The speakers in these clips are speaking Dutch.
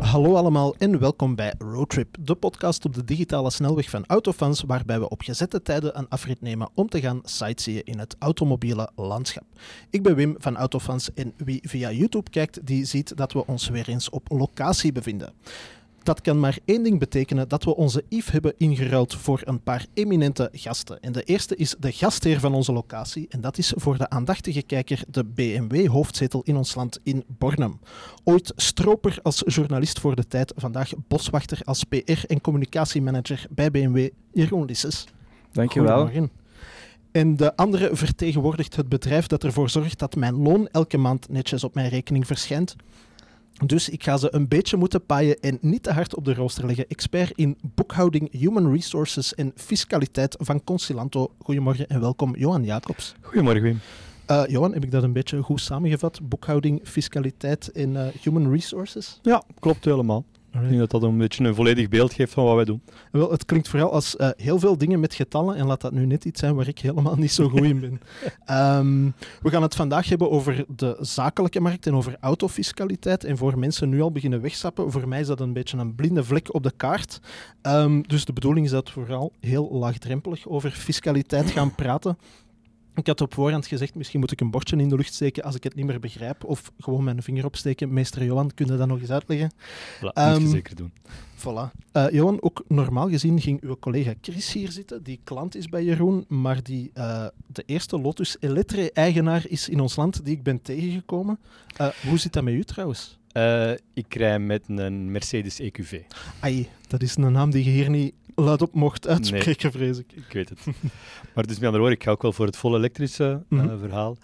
Hallo allemaal en welkom bij Roadtrip, de podcast op de digitale snelweg van Autofans, waarbij we op gezette tijden een afrit nemen om te gaan sightseeën in het automobiele landschap. Ik ben Wim van Autofans en wie via YouTube kijkt, die ziet dat we ons weer eens op locatie bevinden. Dat kan maar één ding betekenen, dat we onze Yves hebben ingeruild voor een paar eminente gasten. En de eerste is de gastheer van onze locatie en dat is voor de aandachtige kijker de BMW-hoofdzetel in ons land in Bornem. Ooit stroper als journalist voor de tijd, vandaag boswachter als PR- en communicatiemanager bij BMW, Jeroen Lisses. Dankjewel. Goedemorgen. En de andere vertegenwoordigt het bedrijf dat ervoor zorgt dat mijn loon elke maand netjes op mijn rekening verschijnt. Dus ik ga ze een beetje moeten paaien en niet te hard op de rooster leggen. Expert in boekhouding, human resources en fiscaliteit van Consilanto. Goedemorgen en welkom, Johan Jacobs. Goedemorgen, Wim. Uh, Johan, heb ik dat een beetje goed samengevat? Boekhouding, fiscaliteit en uh, human resources? Ja, klopt helemaal. Ik denk dat dat een beetje een volledig beeld geeft van wat wij doen. Wel, het klinkt vooral als uh, heel veel dingen met getallen en laat dat nu net iets zijn waar ik helemaal niet zo goed in ben. um, we gaan het vandaag hebben over de zakelijke markt en over autofiscaliteit. En voor mensen nu al beginnen wegstappen, voor mij is dat een beetje een blinde vlek op de kaart. Um, dus de bedoeling is dat we vooral heel laagdrempelig over fiscaliteit gaan praten. Ik had op voorhand gezegd, misschien moet ik een bordje in de lucht steken als ik het niet meer begrijp. Of gewoon mijn vinger opsteken. Meester Johan, kun je dat nog eens uitleggen? Dat um, moet je zeker doen. Voilà. Uh, Johan, ook normaal gezien ging uw collega Chris hier zitten, die klant is bij Jeroen, maar die uh, de eerste Lotus Elettre-eigenaar is in ons land die ik ben tegengekomen. Uh, hoe zit dat met u trouwens? Uh, ik rij met een Mercedes EQV. Ai, dat is een naam die je hier niet luid op mocht uitspreken, nee, vrees ik. Ik weet het. maar dus met andere woorden, ik ga ook wel voor het volle elektrische mm -hmm. verhaal.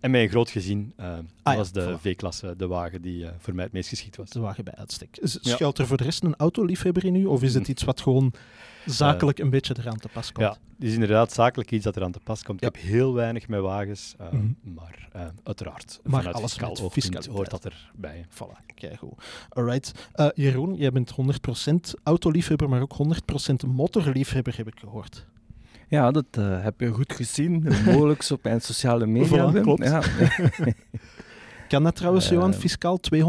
En mijn groot gezin uh, ah, was ja, de voilà. V-klasse, de wagen die uh, voor mij het meest geschikt was. De wagen bij uitstek. Schuilt er voor de rest een autoliefhebber in u? Of is het iets wat gewoon zakelijk een beetje eraan te pas komt? Ja, het is inderdaad zakelijk iets dat eraan te pas komt. Ja. Ik heb heel weinig met wagens, mm -hmm. maar uiteraard. Maar alles met fiscaliteit hoort dat erbij. Voilà, kijk goed. Alright. Uh, Jeroen, jij bent 100% autoliefhebber, maar ook 100% motorliefhebber, heb ik gehoord. Ja, dat uh, heb je goed gezien. Mogelijk op mijn sociale media. Voilà, klopt. Ja. kan dat trouwens, Johan, fiscaal 200%?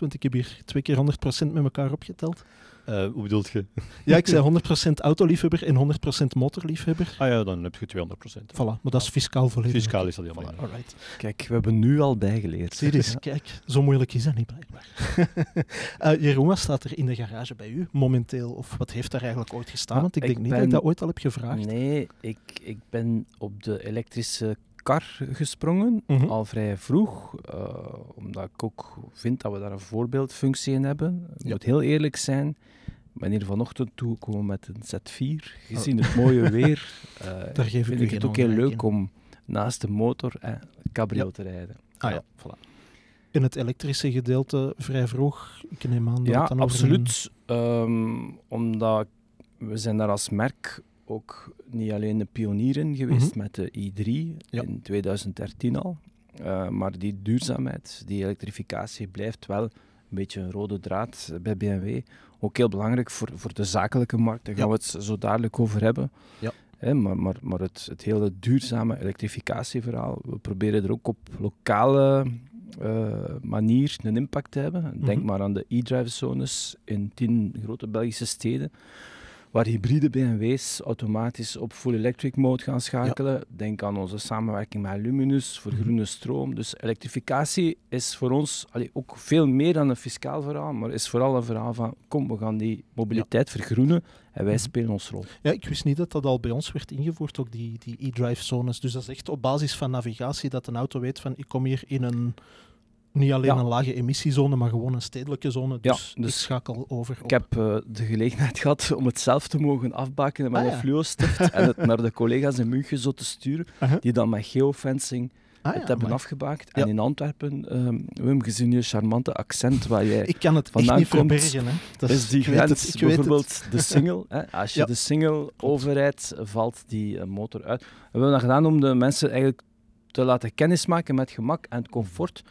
Want ik heb hier twee keer 100% met elkaar opgeteld. Uh, hoe bedoelt je? Ja, ik zei 100% autoliefhebber en 100% motorliefhebber. Ah ja, dan heb je 200%. Voilà, maar dat is fiscaal volledig. Fiscaal is dat helemaal voilà, alright. Kijk, we hebben nu al bijgeleerd. Zie eens, ja. kijk, zo moeilijk is dat niet blijkbaar. uh, Jeroen, wat staat er in de garage bij u momenteel? Of wat heeft daar eigenlijk ooit gestaan? Want ik, ik denk niet dat ik dat ooit al heb gevraagd. Nee, ik, ik ben op de elektrische kar gesprongen, mm -hmm. al vrij vroeg, uh, omdat ik ook vind dat we daar een voorbeeldfunctie in hebben. Ik ja. moet heel eerlijk zijn, ik ben hier vanochtend toegekomen met een Z4, gezien oh. het mooie weer. Uh, daar geef vind ik, het ook heel leuk in. om naast de motor eh, cabrio ja. te rijden. Ah ja, voilà. In het elektrische gedeelte vrij vroeg, ik neem aan dat Ja, dan absoluut. Een... Um, omdat we zijn daar als merk ook niet alleen de pionier in geweest mm -hmm. met de i3 ja. in 2013 al. Uh, maar die duurzaamheid, die elektrificatie blijft wel een beetje een rode draad bij BMW. Ook heel belangrijk voor, voor de zakelijke markt, daar gaan ja. we het zo dadelijk over hebben. Ja. Hè, maar maar, maar het, het hele duurzame elektrificatieverhaal, we proberen er ook op lokale uh, manier een impact te hebben. Denk mm -hmm. maar aan de e-drive zones in tien grote Belgische steden waar hybride BMW's automatisch op full electric mode gaan schakelen. Ja. Denk aan onze samenwerking met Luminus voor mm-hmm. groene stroom. Dus elektrificatie is voor ons allee, ook veel meer dan een fiscaal verhaal, maar is vooral een verhaal van kom, we gaan die mobiliteit ja. vergroenen en wij mm-hmm. spelen ons rol. Ja, ik wist niet dat dat al bij ons werd ingevoerd, ook die, die e-drive zones. Dus dat is echt op basis van navigatie dat een auto weet van ik kom hier in een niet alleen ja. een lage emissiezone, maar gewoon een stedelijke zone. Dus, ja, dus ik schakel over. Ik heb uh, de gelegenheid gehad om het zelf te mogen afbaken met ah, een ja. fluo-stift en het naar de collega's in München zo te sturen, uh -huh. die dan met geofencing ah, het hebben maar. afgebakend. En in Antwerpen, um, Wim, gezien je charmante accent waar jij Ik kan het vandaan niet komt, verbergen. Hè. Dat is die grens, bijvoorbeeld de single. Hè. Als je de single overrijdt, valt die uh, motor uit. We hebben dat gedaan om de mensen eigenlijk te laten kennismaken met gemak en comfort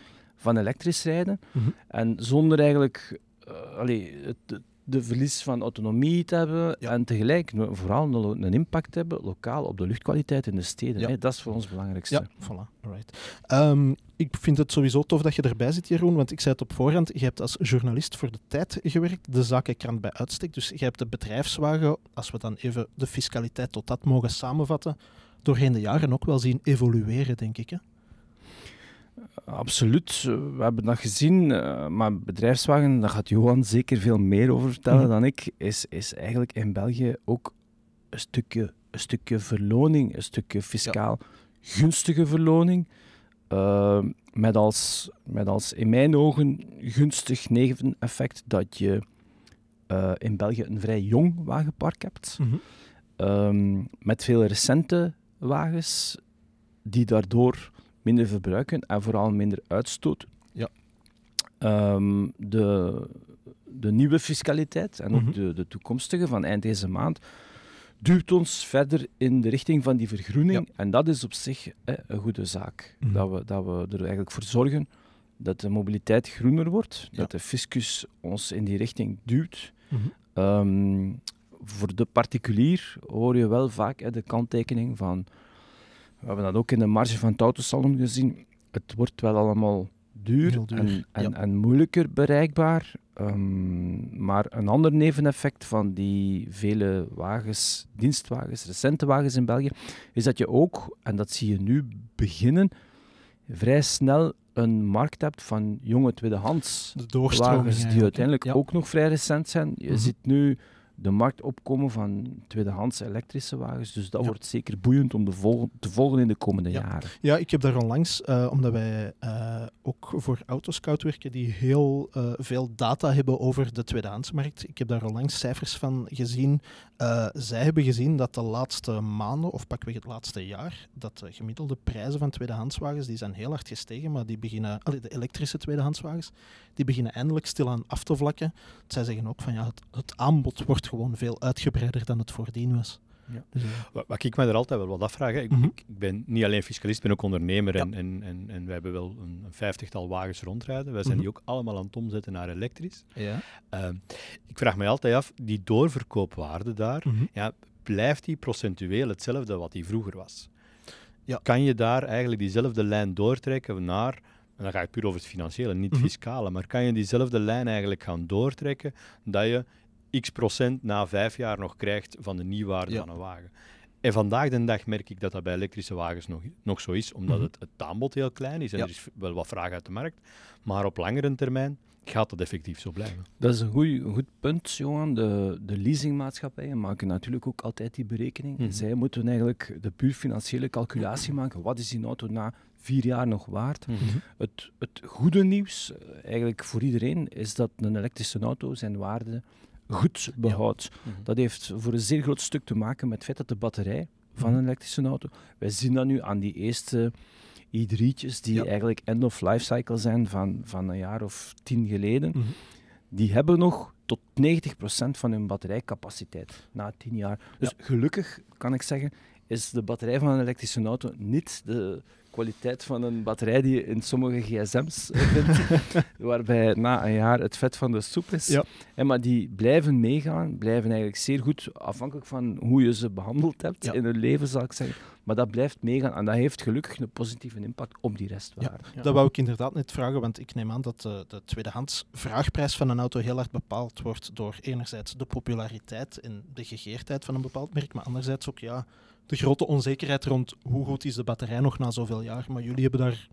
van elektrisch rijden. Mhm. Mm -hmm. En zonder eigenlijk uh, allee, het, de verlies van autonomie te hebben en tegelijk vooral een, impact hebben lokaal op de luchtkwaliteit in de steden. Hè? Dat is voor ons het belangrijkste. Ja, voilà. Right. Um, ik vind het sowieso tof dat je erbij zit, Jeroen, want ik zei het op voorhand, je hebt als journalist voor de tijd gewerkt, de zakenkrant bij uitstek. Dus je hebt de bedrijfswagen, als we dan even de fiscaliteit tot dat mogen samenvatten, doorheen de jaren ook wel zien evolueren, denk ik. Hè? Absoluut, we hebben dat gezien. Eh, maar bedrijfswagen, daar gaat Johan zeker veel meer over vertellen mhm. dan ik, is, is eigenlijk in België ook een stukje, een stukje verloning, een stukje fiscaal gunstige verloning. Uh, met, als, met als in mijn ogen gunstig neveneffect dat je uh, in België een vrij jong wagenpark hebt. Mm -hmm. met veel recente wagens die daardoor minder verbruiken en vooral minder uitstoot. Ja. Um, de, de nieuwe fiscaliteit en ook mhm. de, de toekomstige van eind deze maand duwt ons verder in de richting van die vergroening. En dat is op zich een goede zaak. Mhm. dat, we, dat we er eigenlijk voor zorgen dat de mobiliteit groener wordt, dat de fiscus ons in die richting duwt. Mhm. Ehm, voor de particulier hoor je wel vaak de kanttekening van we hebben dat ook in de marge van het autosalon gezien. Het wordt wel allemaal duur, En, en, en, moeilijker bereikbaar. Ehm, maar een ander neveneffect van die vele wagens, dienstwagens, recente wagens in België, is dat je ook, en dat zie je nu beginnen, vrij snel een markt hebt van jonge tweedehands wagens die uiteindelijk ook nog vrij recent zijn. Je mm ziet nu de markt opkomen van tweedehands elektrische wagens. Dus dat wordt zeker boeiend om de te volgen in de komende jaren. Ja, ik heb daar onlangs, uh, omdat wij uh, voor Autoscout werken, die heel uh, veel data hebben over de tweedehandsmarkt. Ik heb daar onlangs cijfers van gezien. zij hebben gezien dat de laatste maanden, of pakweg het laatste jaar, dat de gemiddelde prijzen van tweedehandswagens, die zijn heel hard gestegen, maar die beginnen, allee, de elektrische tweedehandswagens, die beginnen eindelijk stilaan af te vlakken. Zij zeggen ook van ja, het, het aanbod wordt gewoon veel uitgebreider dan het voordien was. Ja. Dus, uh, wat, ik me er altijd wel wat afvraag, ik, mhm. ik, ik, ben niet alleen fiscalist, ik ben ook ondernemer en, en, en, en wij hebben wel een, een, vijftigtal wagens rondrijden. Wij zijn mhm. die ook allemaal aan het omzetten naar elektrisch. Ja. Uh, ik vraag me altijd af, die doorverkoopwaarde daar, mhm. ja, blijft die procentueel hetzelfde wat die vroeger was? Ja. Kan je daar eigenlijk diezelfde lijn doortrekken naar en dan ga ik puur over het financiële, niet het fiscale, maar kan je diezelfde lijn eigenlijk gaan doortrekken dat je x procent na vijf jaar nog krijgt van de nieuwwaarde van een wagen. En vandaag de dag merk ik dat dat bij elektrische wagens nog, nog zo is, omdat mhm. het, het aanbod heel klein is en er is wel wat vraag uit de markt. Maar op langere termijn gaat dat effectief zo blijven. Dat is een goed, goed punt, Johan. De, de leasingmaatschappijen maken natuurlijk ook altijd die berekening. Mhm. Zij moeten eigenlijk de puur financiële calculatie maken. Wat is die auto na vier jaar nog waard? Mhm. het, het goede nieuws, eh, eigenlijk voor iedereen, is dat een elektrische auto zijn waarde goed behoudt. Mhm. Dat heeft voor een zeer groot stuk te maken met het feit dat de batterij van mhm. een elektrische auto, wij zien dat nu aan die eerste i3'tjes die eigenlijk end of life cycle zijn van, van een jaar of tien geleden, mhm. die hebben nog tot 90% van hun batterijcapaciteit na 10 jaar. Dus gelukkig kan ik zeggen, is de batterij van een elektrische auto niet de kwaliteit van een batterij die je in sommige gsm's vindt, waarbij na een jaar het vet van de soep is. Ja. En maar die blijven meegaan, blijven eigenlijk zeer goed, afhankelijk van hoe je ze behandeld hebt in hun leven, zal ik zeggen. Maar dat blijft meegaan en dat heeft gelukkig een positieve impact op die restwaarde. Ja, dat wou ik inderdaad net vragen, want ik neem aan dat de, de tweedehands vraagprijs van een auto heel hard bepaald wordt door enerzijds de populariteit en de gegeerdheid van een bepaald merk, maar anderzijds ook ja, de grote onzekerheid rond hoe goed is de batterij nog na zoveel jaar. Maar jullie hebben daar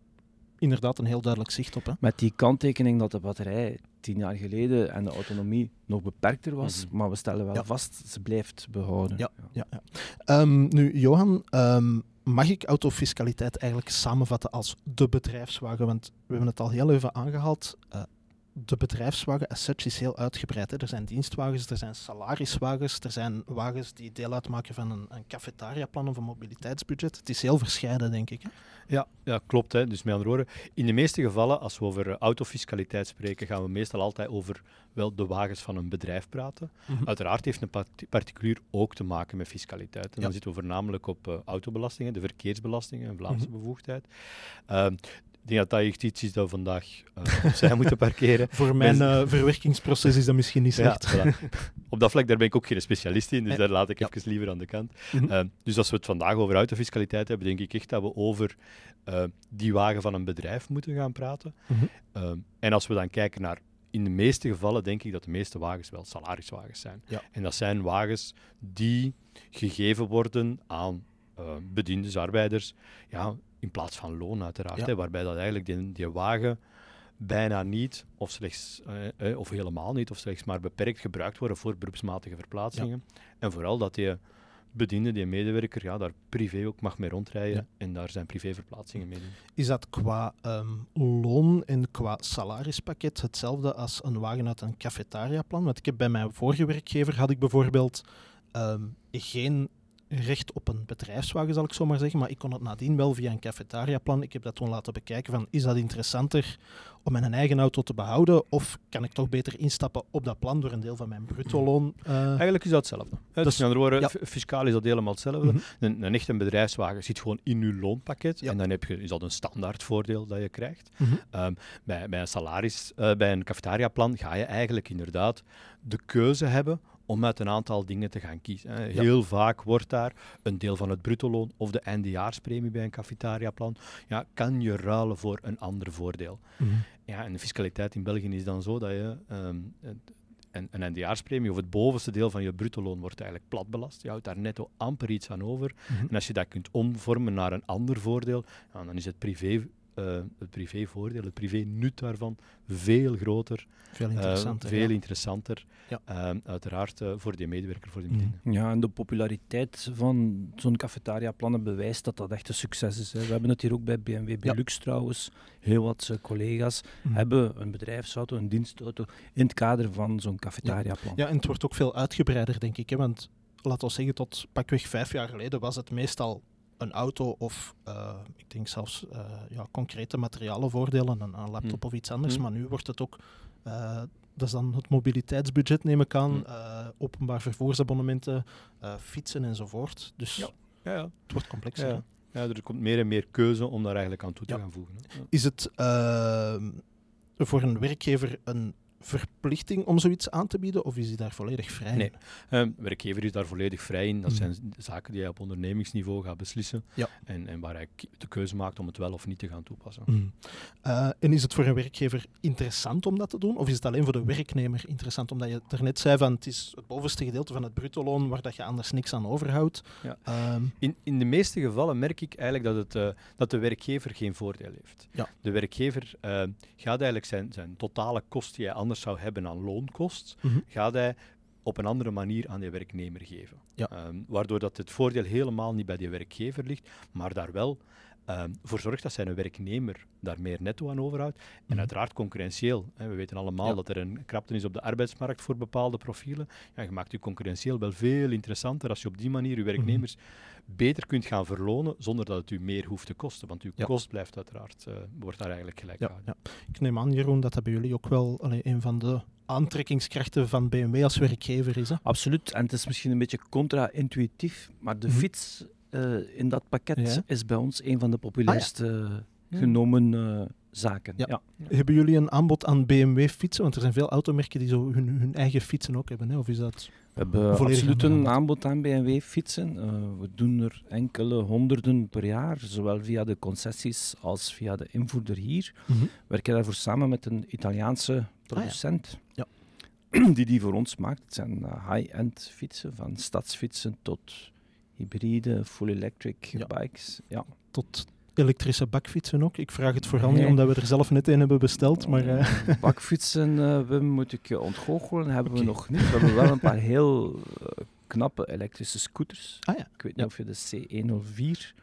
inderdaad een heel duidelijk zicht op. Hè? Met die kanttekening dat de batterij tien jaar geleden en de autonomie nog beperkter was, mhm. maar we stellen wel vast, ze blijft behouden. Ja, ja. ja, ehm, nu, Johan, um, mag ik autofiscaliteit eigenlijk samenvatten als de bedrijfswagen? Want we hebben het al heel even aangehaald. Uh, de bedrijfswagen as such is heel uitgebreid. Hè. Er zijn dienstwagens, er zijn salariswagens, er zijn wagens die deel uitmaken van een, een cafetariaplan of een mobiliteitsbudget. Het is heel verscheiden, denk ik. Hè. Ja, ja, klopt. Hè. Dus met andere woorden, in de meeste gevallen, als we over autofiscaliteit spreken, gaan we meestal altijd over wel de wagens van een bedrijf praten. Mhm. Uiteraard heeft een particulier ook te maken met fiscaliteit. En dan zitten we voornamelijk op uh, autobelastingen, de verkeersbelastingen, een Vlaamse mhm. bevoegdheid. Uh, denk dat dat echt iets is dat we vandaag uh, opzij moeten parkeren. Voor mijn uh, verwerkingsproces is dat misschien niet slecht. Ja, Op dat vlak daar ben ik ook geen specialist in, dus daar laat ik even liever aan de kant. Mm dus als we het vandaag over autofiscaliteit hebben, denk ik echt dat we over die wagen van een bedrijf moeten gaan praten. Mm en als we dan kijken naar in de meeste gevallen denk ik dat de meeste wagens wel salariswagens zijn. Ja. En dat zijn wagens die gegeven worden aan uh, bediendes, arbeiders, ja, in plaats van loon uiteraard. Hè, waarbij dat eigenlijk die, die wagen bijna niet, of slechts, eh, eh, of helemaal niet, of slechts maar beperkt gebruikt worden voor beroepsmatige verplaatsingen. En vooral dat die bediende, die medewerker, ja, daar privé ook mag mee rondrijden en daar zijn privéverplaatsingen mee doen. Is dat qua ehm, loon en qua salarispakket hetzelfde als een wagen uit een cafetariaplan? Want ik heb bij mijn vorige werkgever had ik bijvoorbeeld ehm, geen recht op een bedrijfswagen, zal ik zo maar zeggen. Maar ik kon het nadien wel via een cafetariaplan. Ik heb dat toen laten bekijken van, is dat interessanter om mijn eigen auto te behouden? Of kan ik toch beter instappen op dat plan door een deel van mijn bruto loon? Uh... Eigenlijk is dat hetzelfde. Dus, dus in andere woorden, fiscaal is dat helemaal hetzelfde. Mhm. een, een echte bedrijfswagen zit gewoon in uw loonpakket. En dan heb je, is dat een standaard voordeel dat je krijgt. Mhm. Ehm, bij, bij een salaris, uh, bij een cafetariaplan ga je eigenlijk inderdaad de keuze hebben om uit een aantal dingen te gaan kiezen. Heel vaak wordt daar een deel van het bruto-loon of de eindejaarspremie bij een cafetariaplan, ja, kan je ruilen voor een ander voordeel. Mhm. ja, en de fiscaliteit in België is dan zo dat je um, een, een eindejaarspremie of het bovenste deel van je bruto-loon wordt eigenlijk plat belast. Je houdt daar netto amper iets aan over. Mhm. En als je dat kunt omvormen naar een ander voordeel, dan is het privé uh, het privévoordeel, het privé-nut daarvan veel groter. Veel interessanter. veel interessanter. Ja. Ehm, uiteraard uh, voor die medewerker, voor die mm. Ja, en de populariteit van zo'n cafetaria-plannen bewijst dat dat echt een succes is. Hè. We hebben het hier ook bij BMW Belux trouwens. Heel wat uh, collega's mm. hebben een bedrijfsauto, een dienstauto in het kader van zo'n cafetaria-plan. Ja. ja, en het wordt ook veel uitgebreider, denk ik. Hè, want laten we zeggen, tot pakweg vijf jaar geleden was het meestal een auto of uh, ik denk zelfs uh, ja, concrete materialenvoordelen, een, een laptop hmm. of iets anders. Hmm. Maar nu wordt het ook, uh, dat is dan het mobiliteitsbudget neem ik aan, hmm. openbaar vervoersabonnementen, fietsen enzovoort. Dus ja. Ja, ja. het wordt complexer. Ja. ja. er komt meer en meer keuze om daar eigenlijk aan toe te gaan voegen. Is het voor een werkgever een verplichting om zoiets aan te bieden of is hij daar volledig vrij in? Nee, um, werkgever is daar volledig vrij in. Dat mhm. zijn zaken die hij op ondernemingsniveau gaat beslissen ja. en, en waar hij de keuze maakt om het wel of niet te gaan toepassen. Mm. en is het voor een werkgever interessant om dat te doen of is het alleen voor de werknemer interessant? Omdat je er net zei van het is het bovenste gedeelte van het bruto loon waar dat je anders niks aan overhoudt. Ja. Ehm, in, in de meeste gevallen merk ik eigenlijk dat, het, uh, dat de werkgever geen voordeel heeft. Ja. De werkgever uh, gaat eigenlijk zijn, zijn totale kost die hij anders zou hebben aan loonkost, mm gaat hij op een andere manier aan de werknemer geven. Ehm, waardoor dat het voordeel helemaal niet bij die werkgever ligt, maar daar wel um, voor zorgt dat zijn werknemer daar meer netto aan overhoudt. En mhm. uiteraard concurrentieel. Hè. We weten allemaal dat er een krapte is op de arbeidsmarkt voor bepaalde profielen. Ja, je maakt je concurrentieel wel veel interessanter als je op die manier je werknemers beter kunt gaan verlonen zonder dat het u meer hoeft te kosten. Want uw kost blijft uiteraard, uh, wordt daar eigenlijk gelijk ja, ja, Ik neem aan, Jeroen, dat dat bij jullie ook wel allee, een van de aantrekkingskrachten van BMW als werkgever is. Hè? Absoluut. En het is misschien een beetje contra-intuïtief, maar de mhm. fiets uh, in dat pakket is bij ons een van de populairste ah, genomen uh, zaken. Ja. Hebben jullie een aanbod aan BMW-fietsen? Want er zijn veel automerken die zo hun, hun eigen fietsen ook hebben. Hè? Of is dat we hebben absoluut een aanbod aan BMW-fietsen. Uh, we doen er enkele honderden per jaar, zowel via de concessies als via de invoerder hier. Mm -hmm. We werken daarvoor samen met een Italiaanse producent. Ah, ja. die die voor ons maakt. Het zijn high-end fietsen, van stadsfietsen tot hybride, full electric bikes. Ja. Tot elektrische bakfietsen ook? Ik vraag het vooral niet omdat we er zelf net een hebben besteld. Maar, uh. Bakfietsen, uh, Wim, moet ik je ontgoochelen, hebben we nog niet. We hebben wel een paar heel uh, knappe elektrische scooters. Ah, ja. Ik weet niet of je de C104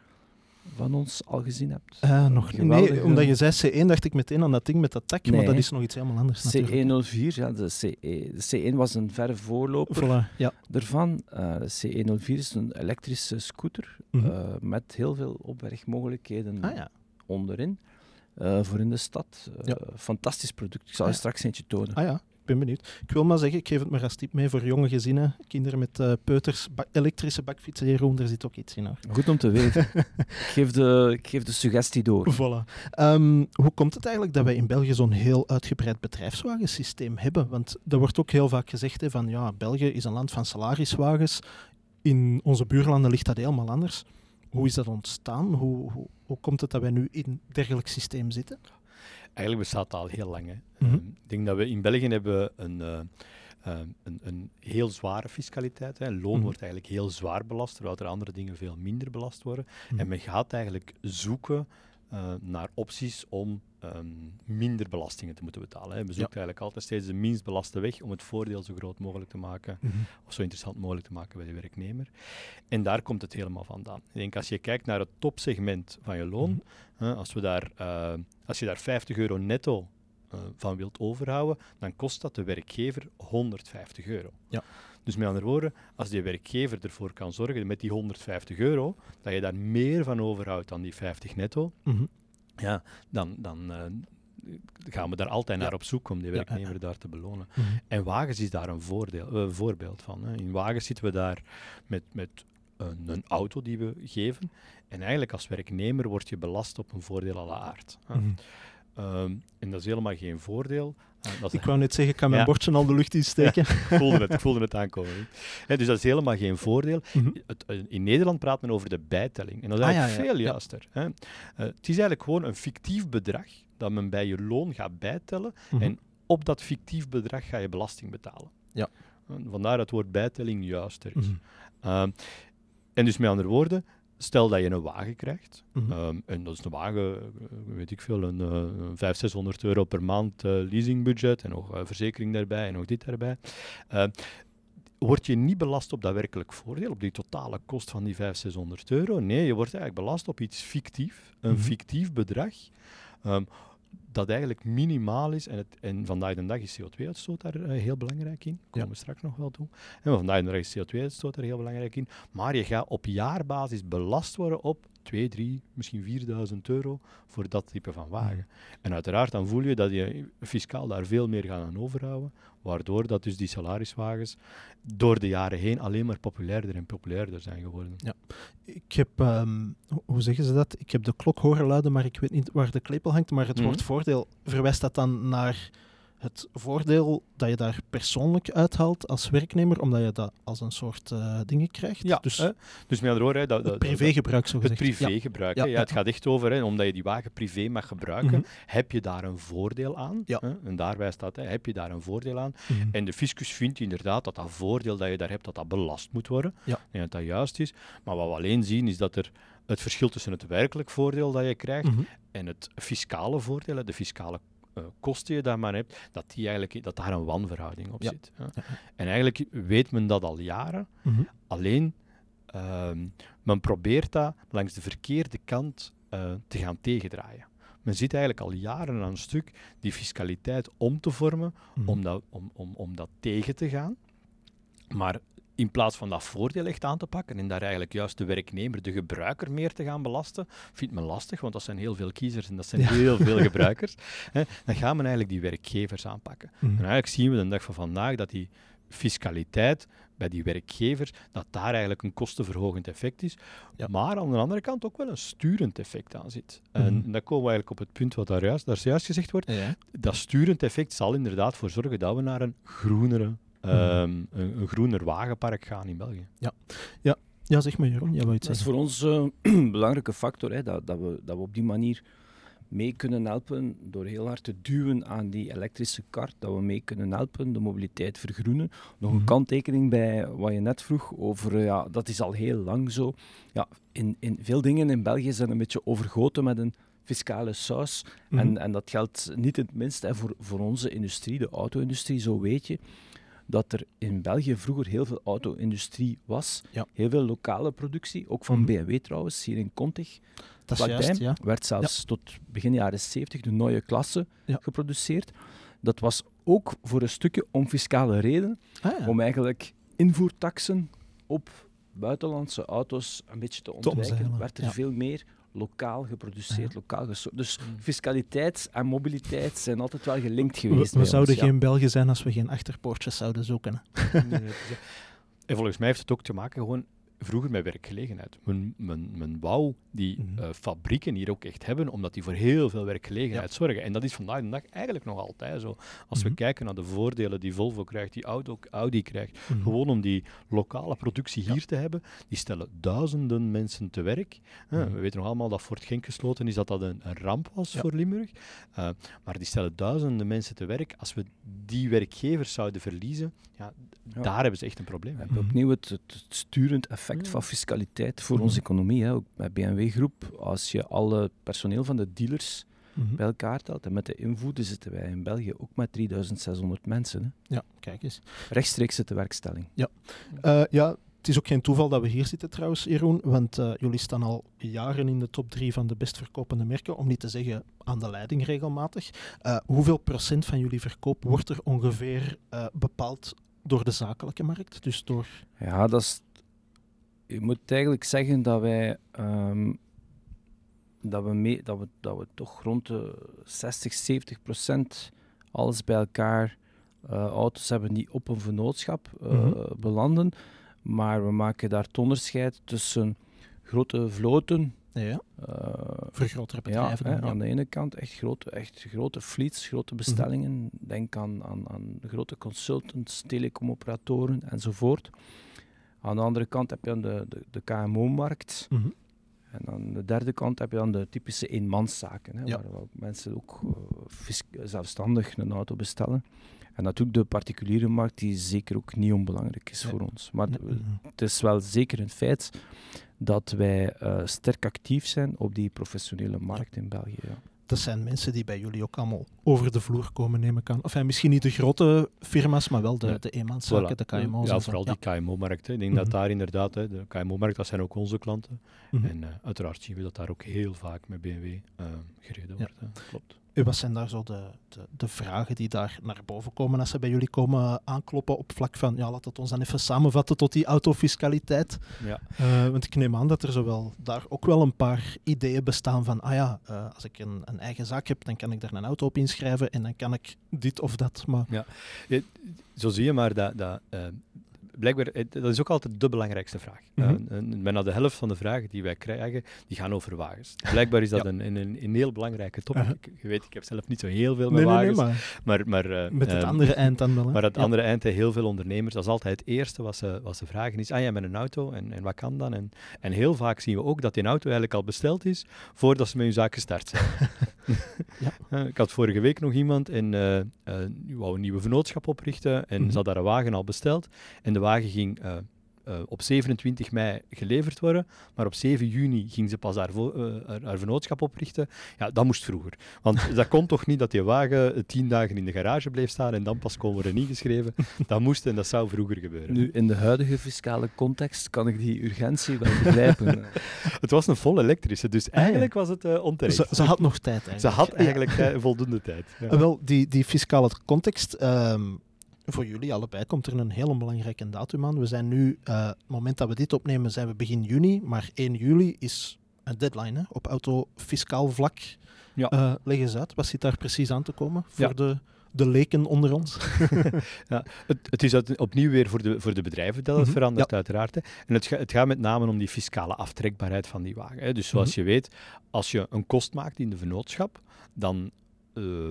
van ons al gezien hebt? Uh, nog niet. Nee, omdat je zei C1, dacht ik meteen aan dat ding met dat tak, maar dat is nog iets helemaal anders. C104, ja, de, CE, de C1 was een verre voorloper voilà, ja. ervan. Uh, de C104 is een elektrische scooter mm -hmm. uh, met heel veel opbergmogelijkheden ah, ja. onderin. voor in de stad. Ja. Fantastisch product. Ik zal je straks eentje tonen. Ah ja, ben benieuwd. Ik wil maar zeggen, ik geef het maar als tip mee voor jonge gezinnen. Kinderen met uh, peuters, elektrische bakfietsen, Jeroen, daar zit ook iets in. Hoor. Goed om te weten. ik, geef de, ik geef de suggestie door. Voilà. Ehm, hoe komt het eigenlijk dat wij in België zo'n heel uitgebreid bedrijfswagensysteem hebben? Want er wordt ook heel vaak gezegd hè, van ja, België is een land van salariswagens. In onze buurlanden ligt dat helemaal anders. Hoe is dat ontstaan? Hoe, hoe, hoe komt het dat wij nu in een dergelijk systeem zitten? Eigenlijk bestaat dat al heel lang. Hè. Mhm. Ehm, ik denk dat we in België hebben een, uh, een, een heel zware fiscaliteit. Hè. Loon mhm. wordt eigenlijk heel zwaar belast, terwijl er andere dingen veel minder belast worden. Mhm. En men gaat eigenlijk zoeken uh, naar opties om um, minder belastingen te moeten betalen. Hè. We zoeken eigenlijk altijd steeds de minst belaste weg om het voordeel zo groot mogelijk te maken, mm -hmm. of zo interessant mogelijk te maken bij de werknemer. En daar komt het helemaal vandaan. Ik denk, als je kijkt naar het topsegment van je loon, mm -hmm. als, we daar, uh, als je daar 50 euro netto uh, van wilt overhouden, dan kost dat de werkgever 150 euro. Ja. Dus met andere woorden, als die werkgever ervoor kan zorgen met die 150 euro, dat je daar meer van overhoudt dan die 50 netto, mm -hmm. ja, dan, dan uh, gaan we daar altijd naar op zoek om die werknemer ja, daar te belonen. Mm -hmm. En wagens is daar een voordeel, uh, voorbeeld van. Hè. In wagens zitten we daar met, met een, een, auto die we geven. En eigenlijk als werknemer word je belast op een voordeel la aard. Mm -hmm. Um, en dat is helemaal geen voordeel. Ik wou net zeggen, ik kan mijn bordje al de lucht insteken. Ik, voelde het, ik voelde het aankomen. He, dus dat is helemaal geen voordeel. Mm -hmm. het, in Nederland praat men over de bijtelling. En dat is ah, eigenlijk veel juister. Uh, het is eigenlijk gewoon een fictief bedrag dat men bij je loon gaat bijtellen. Mm -hmm. En op dat fictief bedrag ga je belasting betalen. Ja. Uh, vandaar dat het woord bijtelling juister is. Mm -hmm. en dus met andere woorden, Stel dat je een wagen krijgt, mm -hmm. um, en dat is een wagen, weet ik veel, een, uh, 500, 600 euro per maand uh, leasingbudget en nog uh, verzekering daarbij en nog dit daarbij. Uh, word je niet belast op dat werkelijk voordeel, op die totale kost van die 500, 600 euro. Nee, je wordt eigenlijk belast op iets fictief, een mm -hmm. fictief bedrag. Um, dat eigenlijk minimaal is. En, het, en vandaag de dag is CO2-uitstoot daar uh, heel belangrijk in. Komen ja. we straks nog wel toe. En vandaag de dag is CO2-uitstoot daar heel belangrijk in. Maar je gaat op jaarbasis belast worden op 2, 3, misschien 4000 euro voor dat type van wagen. En uiteraard dan voel je dat je fiscaal daar veel meer gaat aan overhouden, waardoor dat dus die salariswagens door de jaren heen alleen maar populairder en populairder zijn geworden. Ja. Ik heb, um, hoe zeggen ze dat? Ik heb de klok horen luiden, maar ik weet niet waar de klepel hangt, maar het mm. woord voordeel, verwijst dat dan naar het voordeel dat je daar persoonlijk uithaalt als werknemer, omdat je dat als een soort uh, dingen krijgt. Ja, dus, hè? dus met andere woorden... Dat, dat, privégebruik, zo gezegd. Het privégebruik, ja. ja. Ja, het gaat echt over, hè, omdat je die wagen privé mag gebruiken, mm -hmm. heb je daar een voordeel aan. Ja. Hè? En daarbij staat, hè, heb je daar een voordeel aan. Mm -hmm. En de fiscus vindt inderdaad dat dat voordeel dat je daar hebt, dat dat belast moet worden. Ja. En dat dat juist is. Maar wat we alleen zien, is dat er het verschil tussen het werkelijk voordeel dat je krijgt mm -hmm. en het fiscale voordeel, de fiscale kosten je daar maar hebt, dat, die eigenlijk, dat daar een wanverhouding op ja. zit. Ja. En eigenlijk weet men dat al jaren, mm -hmm. alleen um, men probeert dat langs de verkeerde kant uh, te gaan tegendraaien. Men zit eigenlijk al jaren aan een stuk die fiscaliteit om te vormen mm -hmm. om, dat, om, om, om dat tegen te gaan. Maar in plaats van dat voordeel echt aan te pakken en daar eigenlijk juist de werknemer, de gebruiker meer te gaan belasten, vindt men lastig, want dat zijn heel veel kiezers en dat zijn ja. heel veel gebruikers, hè, dan gaan men eigenlijk die werkgevers aanpakken. Mm. En eigenlijk zien we de dag van vandaag dat die fiscaliteit bij die werkgevers, dat daar eigenlijk een kostenverhogend effect is, ja. maar aan de andere kant ook wel een sturend effect aan zit. Mm. En dan komen we eigenlijk op het punt wat daar juist, daar juist gezegd wordt. Ja. Dat sturend effect zal inderdaad voor zorgen dat we naar een groenere um, een, een, groener wagenpark gaan in België. Ja, ja. ja zeg maar Jeroen, jij wou iets Dat zeggen. is voor ons uh, een belangrijke factor, hè, dat, dat, we, dat we op die manier mee kunnen helpen door heel hard te duwen aan die elektrische kar, dat we mee kunnen helpen de mobiliteit vergroenen. Nog een mm -hmm. kanttekening bij wat je net vroeg over, ja, dat is al heel lang zo. Ja, in, in veel dingen in België zijn een beetje overgoten met een fiscale saus. Mm -hmm. en, en dat geldt niet het minst hè, voor, voor onze industrie, de auto-industrie, zo weet je dat er in België vroeger heel veel auto-industrie was. Ja. Heel veel lokale productie, ook van -hmm. BMW trouwens, hier in Contig. Dat is juist, ja. werd zelfs tot begin jaren 70 de nieuwe klasse geproduceerd. Dat was ook voor een stukje om fiscale redenen, ah, om eigenlijk invoertaxen op buitenlandse auto's een beetje te ontwijken. Werd er veel meer lokaal geproduceerd, lokaal gesoord. Dus mm. fiscaliteit en mobiliteit zijn altijd wel gelinkt geweest. We, zouden geen Belgen zijn als we geen achterpoortjes zouden zoeken. en volgens mij heeft het ook te maken gewoon vroeger met werkgelegenheid. Men, men, men wou die mhm. eh, fabrieken hier ook echt hebben, omdat die voor heel veel werkgelegenheid zorgen. En dat is vandaag de dag eigenlijk nog altijd zo. Als we mhm. kijken naar de voordelen die Volvo krijgt, die Audi, Audi krijgt, mhm. gewoon om die lokale productie hier te hebben, die stellen duizenden mensen te werk. we weten nog allemaal dat Fort Genk gesloten is, dat dat een, een ramp was voor Limburg. Uh, maar die stellen duizenden mensen te werk. Als we die werkgevers zouden verliezen, ja, daar hebben ze echt een probleem. We hebben opnieuw het, het, sturend effect van fiscaliteit voor onze economie. Hè. Ook bij BMW Groep, als je alle personeel van de dealers mhm. bij elkaar telt en met de invoeden zitten wij in België ook met 3600 mensen. Hè. Ja, kijk eens. Rechtstreeks de werkstelling. Ja. Uh, ja, het is ook geen toeval dat we hier zitten trouwens, Jeroen, want uh, jullie staan al jaren in de top drie van de best verkopende merken, om niet te zeggen aan de leiding regelmatig. Uh, hoeveel procent van jullie verkoop wordt er ongeveer bepaald door de zakelijke markt? Dus door... Ja, dat is je moet eigenlijk zeggen dat wij, um, dat we, mee, dat we, dat we toch rond de 60, 70 procent alles bij elkaar uh, auto's hebben die op een vennootschap uh, mm belanden. Maar we maken daar het onderscheid tussen grote vloten. Ja. Uh, Vergrotere bedrijven. Ja, Aan de ene kant echt grote, echt grote fleets, grote mhm. bestellingen. Denk aan, aan, aan grote consultants, telecomoperatoren enzovoort. Aan de andere kant heb je dan de, de, de KMO-markt. Mhm. En aan de derde kant heb je dan de typische eenmanszaken, hè, waar, mensen ook uh, zelfstandig een auto bestellen. En natuurlijk de particuliere markt, die zeker ook niet onbelangrijk is voor ons. Maar het is wel zeker een feit dat wij uh, sterk actief zijn op die professionele markt in België. Ja dat zijn mensen die bij jullie ook allemaal over de vloer komen, nemen kan. Of misschien niet de grote firma's, maar wel de, ja. de eenmanszaken, de KMO's. Ja, vooral die KMO-markt. Ik denk dat mhm. daar inderdaad, hè, de KMO-markt, dat zijn ook onze klanten. Mhm. En uh, uiteraard zien we dat daar ook heel vaak met BMW uh, eh, gereden wordt. Klopt. Wat zijn daar zo de, de, de, vragen die daar naar boven komen als ze bij jullie komen aankloppen op vlak van, ja, laat het ons dan even samenvatten tot die autofiscaliteit. Ja. Uh, want ik neem aan dat er zowel daar ook wel een paar ideeën bestaan van, ah ja, uh, als ik een, een, eigen zaak heb, dan kan ik daar een auto op inschrijven en dan kan ik dit of dat. Maar... Ja, zo zie je maar dat, dat uh, blijkbaar, eh, dat is ook altijd de belangrijkste vraag. Mm -hmm. bijna de helft van de vragen die wij krijgen, die gaan over wagens. Blijkbaar is dat een, een, een, heel belangrijke topic. Uh Je weet, ik heb zelf niet zo heel veel met wagens. maar, maar, uh, met het andere eind dan wel. Maar het andere eind, heel veel ondernemers, dat is altijd het eerste wat ze, wat ze vragen is, ah ja, met een auto, en, en wat kan dan? En, en heel vaak zien we ook dat die auto eigenlijk al besteld is, voordat ze met hun zaak gestart zijn. ja. ik had vorige week nog iemand en uh, wou een nieuwe vennootschap oprichten en mm ze had daar een wagen al besteld. En de wagen ging uh, uh, op 27 mei geleverd worden, maar op 7 juni ging ze pas haar, uh, haar, vennootschap oprichten. Ja, dat moest vroeger. Want dat kon toch niet dat die wagen tien dagen in de garage bleef staan en dan pas kon worden ingeschreven. Dat moest en dat zou vroeger gebeuren. Nu, in de huidige fiscale context kan ik die urgentie wel begrijpen. het was een vol elektrische, dus ah, eigenlijk was het uh, onterecht. Ze, ze, had nog tijd eigenlijk. Ze had eigenlijk voldoende tijd. Ja. Wel, die, die fiscale context... Um, voor jullie allebei komt er een hele belangrijke datum aan. We zijn nu, uh, het moment dat we dit opnemen, zijn we begin juni, maar 1 juli is een deadline hè, op autofiscaal vlak. Ja. Uh, leg eens uit, wat zit daar precies aan te komen voor de, de leken onder ons? ja, het, het, is opnieuw weer voor de, voor de bedrijven dat het mhm. verandert, uiteraard. Hè. En het, het, gaat met name om die fiscale aftrekbaarheid van die wagen. Hè. Dus zoals mhm. je weet, als je een kost maakt in de vennootschap, dan uh,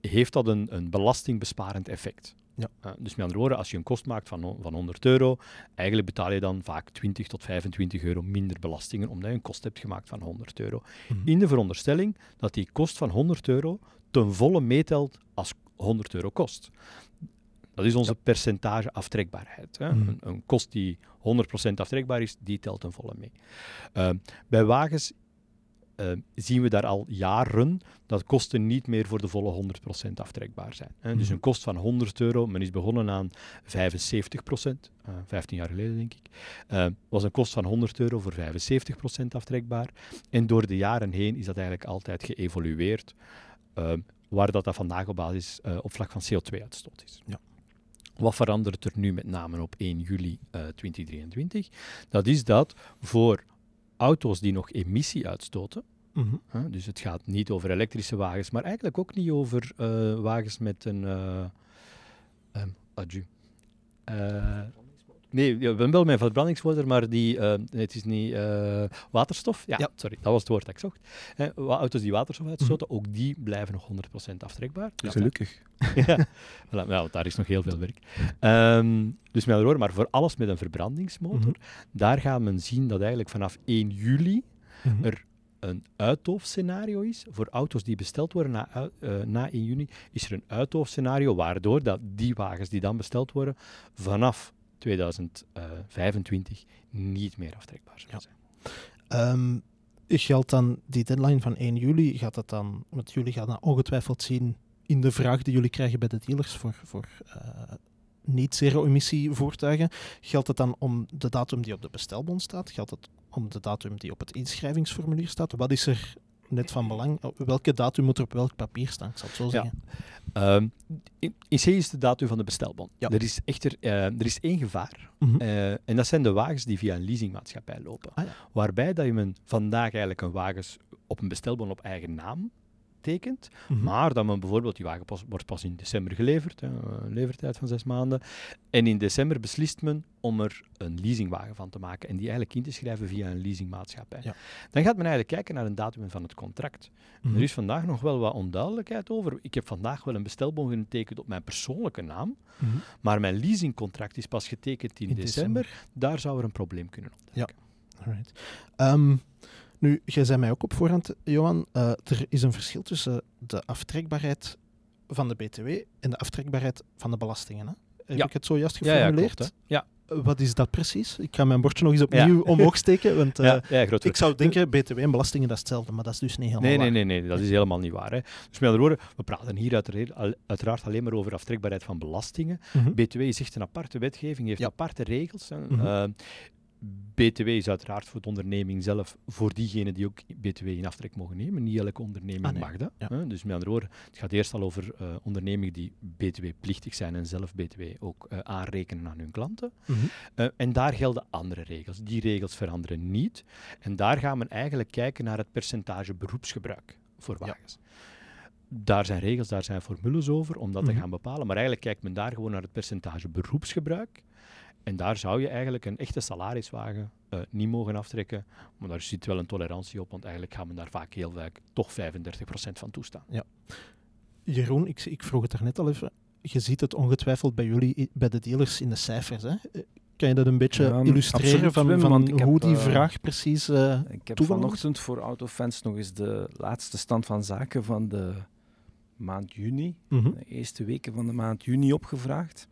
heeft dat een, een belastingbesparend effect. Ja. Uh, dus met andere woorden, als je een kost maakt van, van 100 euro, eigenlijk betaal je dan vaak 20 tot 25 euro minder belastingen, omdat je een kost hebt gemaakt van 100 euro. Mhm. In de veronderstelling dat die kost van 100 euro ten volle meetelt als 100 euro kost. Dat is onze percentage aftrekbaarheid. Hè. Mhm. Een, een, kost die 100% aftrekbaar is, die telt ten volle mee. Uh, bij wagens uh, zien we daar al jaren dat kosten niet meer voor de volle 100% aftrekbaar zijn. Hè. Dus mhm. een kost van 100 euro, men is begonnen aan 75%, uh, 15 jaar geleden denk ik, uh, was een kost van 100 euro voor 75% aftrekbaar. En door de jaren heen is dat eigenlijk altijd geëvolueerd, uh, waar dat, dat vandaag op basis uh, op vlak van CO2-uitstoot is. Ja. Wat verandert er nu met name op 1 juli 2023? Dat is dat voor auto's die nog emissie uitstoten. Mhm. dus het gaat niet over elektrische wagens, maar eigenlijk ook niet over eh, wagens met een. Um, adieu. Nee, we hebben wel mijn verbrandingsmotor, maar die, uh, het is niet uh, waterstof. Ja, sorry, dat was het woord dat ik zocht. Eh, auto's die waterstof uitstoten, mm. ook die blijven nog 100% aftrekbaar. Dus Gelukkig. ja, voilà, nou, daar is nog heel veel werk. Um, dus met andere maar voor alles met een verbrandingsmotor, mm -hmm. daar gaat men zien dat eigenlijk vanaf 1 juli mm -hmm. er een uithoofdscenario is. Voor auto's die besteld worden na, uh, na 1 juni, is er een uithoofdscenario waardoor dat die wagens die dan besteld worden vanaf 2025 niet meer aftrekbaar zou zijn. Um, geldt dan die deadline van 1 juli, gaat dat dan, want jullie gaan dat ongetwijfeld zien in de vraag die jullie krijgen bij de dealers voor, voor uh, niet-zero-emissie voertuigen. Geldt het dan om de datum die op de bestelbon staat? Geldt het om de datum die op het inschrijvingsformulier staat? Wat is er net van belang. Welke datum moet er op welk papier staan? Ik zal het zo zeggen. Ja. In, in C is de datum van de bestelbon. Ja. Er is echter uh, er is één gevaar. Mm -hmm. uh, en dat zijn de wagens die via een leasingmaatschappij lopen. Ah, ja. Waarbij dat je men vandaag eigenlijk een wagens op een bestelbon op eigen naam mm -hmm. maar dat men bijvoorbeeld, die wagen pas, wordt pas in december geleverd, hè, een levertijd van zes maanden, en in december beslist men om er een leasingwagen van te maken en die eigenlijk in te schrijven via een leasingmaatschappij. Ja. Dan gaat men eigenlijk kijken naar een datum van het contract. Mm -hmm. Er is vandaag nog wel wat onduidelijkheid over. Ik heb vandaag wel een bestelbon getekend op mijn persoonlijke naam, mm -hmm. maar mijn leasingcontract is pas getekend in, in december. december. Daar zou er een probleem kunnen opduiken. Ja, alright. Um, nu, jij zei mij ook op voorhand, Johan, uh, er is een verschil tussen de aftrekbaarheid van de BTW en de aftrekbaarheid van de belastingen. Hè? Heb ja. ik het zojuist geformuleerd? Ja, ja, klopt, Wat is dat precies? Ik ga mijn bordje nog eens opnieuw omhoog steken. Want uh, ik zou denken, BTW en belastingen dat is hetzelfde, maar dat is dus niet helemaal nee, waar. Nee, nee, nee, dat is helemaal niet waar. Hè. Dus met andere woorden, we praten hier uiteraard, uiteraard alleen maar over aftrekbaarheid van belastingen. Mm -hmm. BTW is echt een aparte wetgeving, heeft aparte regels. Mm -hmm. uh, BTW is uiteraard voor de onderneming zelf, voor diegenen die ook BTW in aftrek mogen nemen. Niet elke onderneming ah, nee. mag dat. Ja. Hè? Dus met andere woorden, het gaat eerst al over uh, ondernemingen die BTW-plichtig zijn en zelf BTW ook uh, aanrekenen aan hun klanten. Mm -hmm. uh, en daar gelden andere regels. Die regels veranderen niet. En daar gaan we eigenlijk kijken naar het percentage beroepsgebruik voor wagens. Ja. Daar zijn regels, daar zijn formules over om dat mm -hmm. te gaan bepalen. Maar eigenlijk kijkt men daar gewoon naar het percentage beroepsgebruik. En daar zou je eigenlijk een echte salariswagen uh, niet mogen aftrekken. Maar daar zit wel een tolerantie op, want eigenlijk gaan we daar vaak heel vaak toch 35% van toestaan. Ja. Jeroen, ik, ik vroeg het er net al even. Je ziet het ongetwijfeld bij jullie, bij de dealers in de cijfers. Hè? Kan je dat een beetje ja, illustreren van, van hoe heb, die vraag uh, precies uh, Ik heb vanochtend voor Autofans nog eens de laatste stand van zaken van de maand juni, mm -hmm. de eerste weken van de maand juni opgevraagd.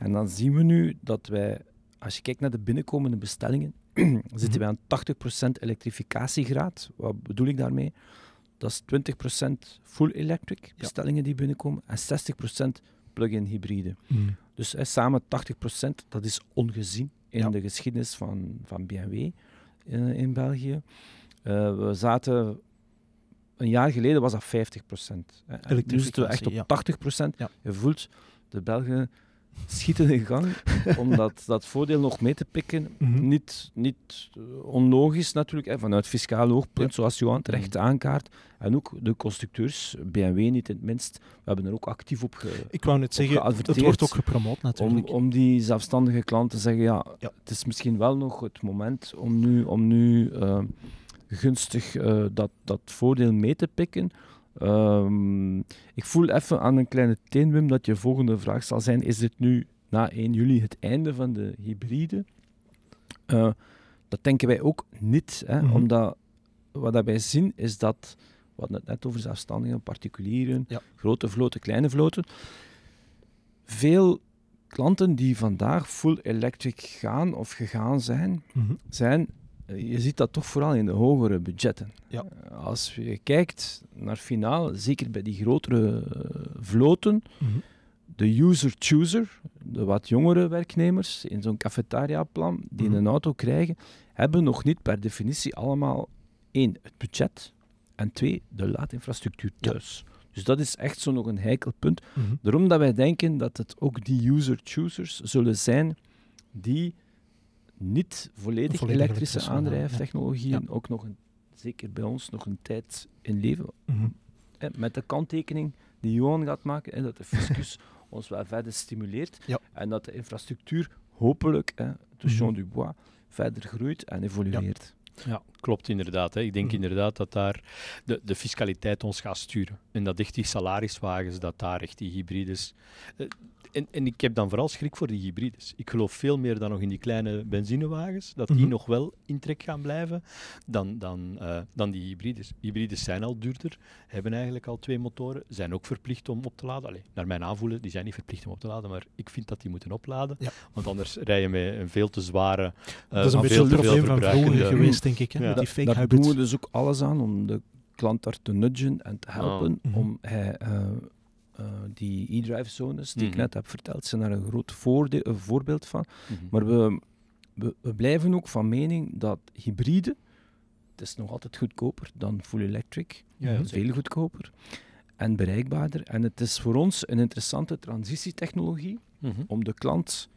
En dan zien we nu dat wij, als je kijkt naar de binnenkomende bestellingen, zitten wij aan 80% elektrificatiegraad. Wat bedoel ik daarmee? Dat is 20% full electric bestellingen ja. die binnenkomen en 60% plug-in hybride. Mm. Dus eh, samen 80%, dat is ongezien in ja. de geschiedenis van, van BMW in, in België. Uh, we zaten een jaar geleden was dat 50%. En nu zitten we echt op ja. 80%. Ja. Je voelt de Belgen schieten in gang om dat, dat voordeel nog mee te pikken. Mm -hmm. Niet, niet onlogisch natuurlijk, hè, vanuit fiscaal oogpunt, ja. zoals Johan terecht aankaart. En ook de constructeurs, BMW niet in het minst, we hebben er ook actief op ge, Ik wou net zeggen, het wordt ook gepromoot natuurlijk. Om, om die zelfstandige klanten te zeggen, ja, ja, het is misschien wel nog het moment om nu, om nu uh, gunstig uh, dat, dat voordeel mee te pikken. Um, ik voel even aan een kleine teen, Wim, dat je volgende vraag zal zijn: is dit nu na 1 juli het einde van de hybride? Uh, dat denken wij ook niet, hè, mm -hmm. omdat wat wij zien is dat, we hadden het net over zelfstandigen, particulieren, ja. grote vloten, kleine vloten. Veel klanten die vandaag full electric gaan of gegaan zijn, mm -hmm. zijn je ziet dat toch vooral in de hogere budgetten. Ja. Als je kijkt naar finaal, zeker bij die grotere vloten, mm -hmm. de user-chooser, de wat jongere werknemers in zo'n cafetaria-plan, die mm -hmm. een auto krijgen, hebben nog niet per definitie allemaal één, het budget, en twee, de laadinfrastructuur thuis. Ja. Dus dat is echt zo nog een heikel punt. Mm -hmm. Daarom dat wij denken dat het ook die user-choosers zullen zijn die niet volledig, elektrische, aandrijftechnologieën ook nog een, zeker bij ons, nog een tijd in leven. Mhm. Met de kanttekening die Johan gaat maken, en dat de fiscus ons wel verder stimuleert en dat de infrastructuur hopelijk, hè, Touchons mm du bois, verder groeit en evolueert. Ja, klopt inderdaad. Hè. Ik denk mhm. inderdaad dat daar de, de fiscaliteit ons gaat sturen. En dat echt die salariswagens, dat daar echt die hybrides... Eh, en, en ik heb dan vooral schrik voor die hybrides. Ik geloof veel meer dan nog in die kleine benzinewagens, dat die mhm. nog wel in trek gaan blijven, dan, dan, uh, dan die hybrides. Hybrides zijn al duurder, hebben eigenlijk al twee motoren, zijn ook verplicht om op te laden. Allee, naar mijn aanvoelen, die zijn niet verplicht om op te laden, maar ik vind dat die moeten opladen. Want anders rij je met een veel te zware... Uh, dat is een beetje probleem van vroeger geweest, denk ik. Hè? Ja. Die fake Daar doen we dus ook alles aan om de klant daar te nudgen en te helpen oh. om hij... Uh, uh, die e-drive zones die ik mhm. net heb verteld, zijn daar een groot voorbeeld van. Mhm. Maar we, we, blijven ook van mening dat hybride, het is nog altijd goedkoper dan full electric, ja, veel goedkoper en bereikbaarder. En het is voor ons een interessante transitietechnologie mhm. om de klant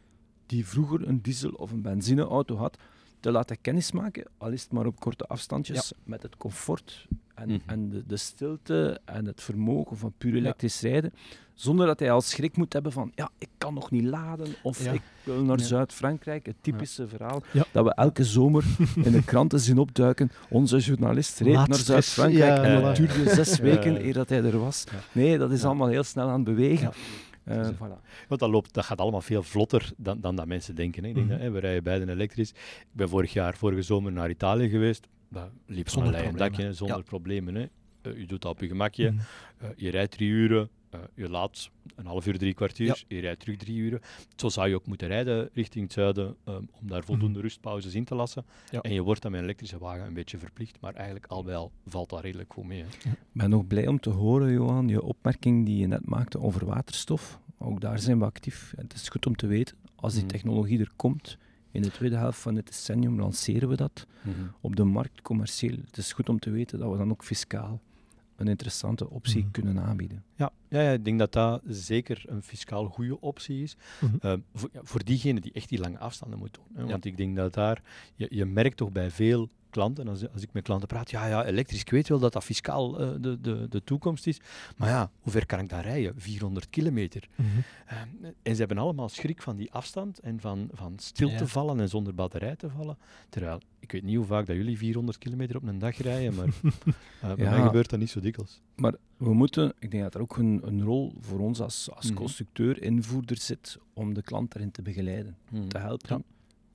die vroeger een diesel- of een benzineauto had, te laten kennismaken, al is het maar op korte afstandjes, met het comfort en, mhm. en de, de, stilte en het vermogen van puur elektrisch rijden, zonder dat hij al schrik moet hebben van, ja, ik kan nog niet laden, of ik wil naar Zuid-Frankrijk, het typische verhaal dat we elke zomer in de kranten zien opduiken. Onze journalist reed naar Zuid-Frankrijk en het duurde zes weken eer dat hij er was. Nee, dat is allemaal heel snel aan het bewegen. Uh, voilà. Want dat, loopt, dat gaat allemaal veel vlotter dan, dan dat mensen denken. Hè. Ik denk mhm. dat, hè, we rijden beiden elektrisch. Ik ben vorig jaar, vorige zomer, naar Italië geweest. Dat liep zonder een dakje, zonder problemen. Hè. Uh, je doet dat op je gemakje. Mm. Uh, je rijdt drie uren. Je laat een half uur, drie kwartier. Je rijdt terug drie uren. Zo zou je ook moeten rijden richting het zuiden om daar voldoende mm. rustpauzes in te lassen. En je wordt dan met een elektrische wagen een beetje verplicht. Maar eigenlijk al bij al valt dat redelijk goed mee. Hè. Ik ben nog blij om te horen, Johan, je opmerking die je net maakte over waterstof. Ook daar zijn we actief. het is goed om te weten, als die mm. technologie er komt, in de tweede helft van het decennium lanceren we dat mhm. op de markt commercieel. Het is goed om te weten dat we dan ook fiscaal een interessante optie mhm. kunnen aanbieden. Ja, ja, ja, ik denk dat dat zeker een fiscaal goede optie is. Mhm. Eh, voor, ja, voor diegenen die echt die lange afstanden moeten doen. Hè, want ik denk dat daar, je, je merkt toch bij veel klanten, als, als ik met klanten praat, ja, ja, elektrisch, ik weet wel dat dat fiscaal uh, de, de, de toekomst is, maar ja, hoe ver kan ik daar rijden? 400 kilometer. Mm en ze hebben allemaal schrik van die afstand en van, van stil te vallen en zonder batterij te vallen. Terwijl, ik weet niet hoe vaak dat jullie 400 kilometer op een dag rijden, maar uh, bij mij gebeurt dat niet zo dikwijls. Maar we moeten, ik denk dat er ook een, een rol voor ons als, als mhm. constructeur, invoerder zit, om de klant erin te begeleiden, mhm. te helpen,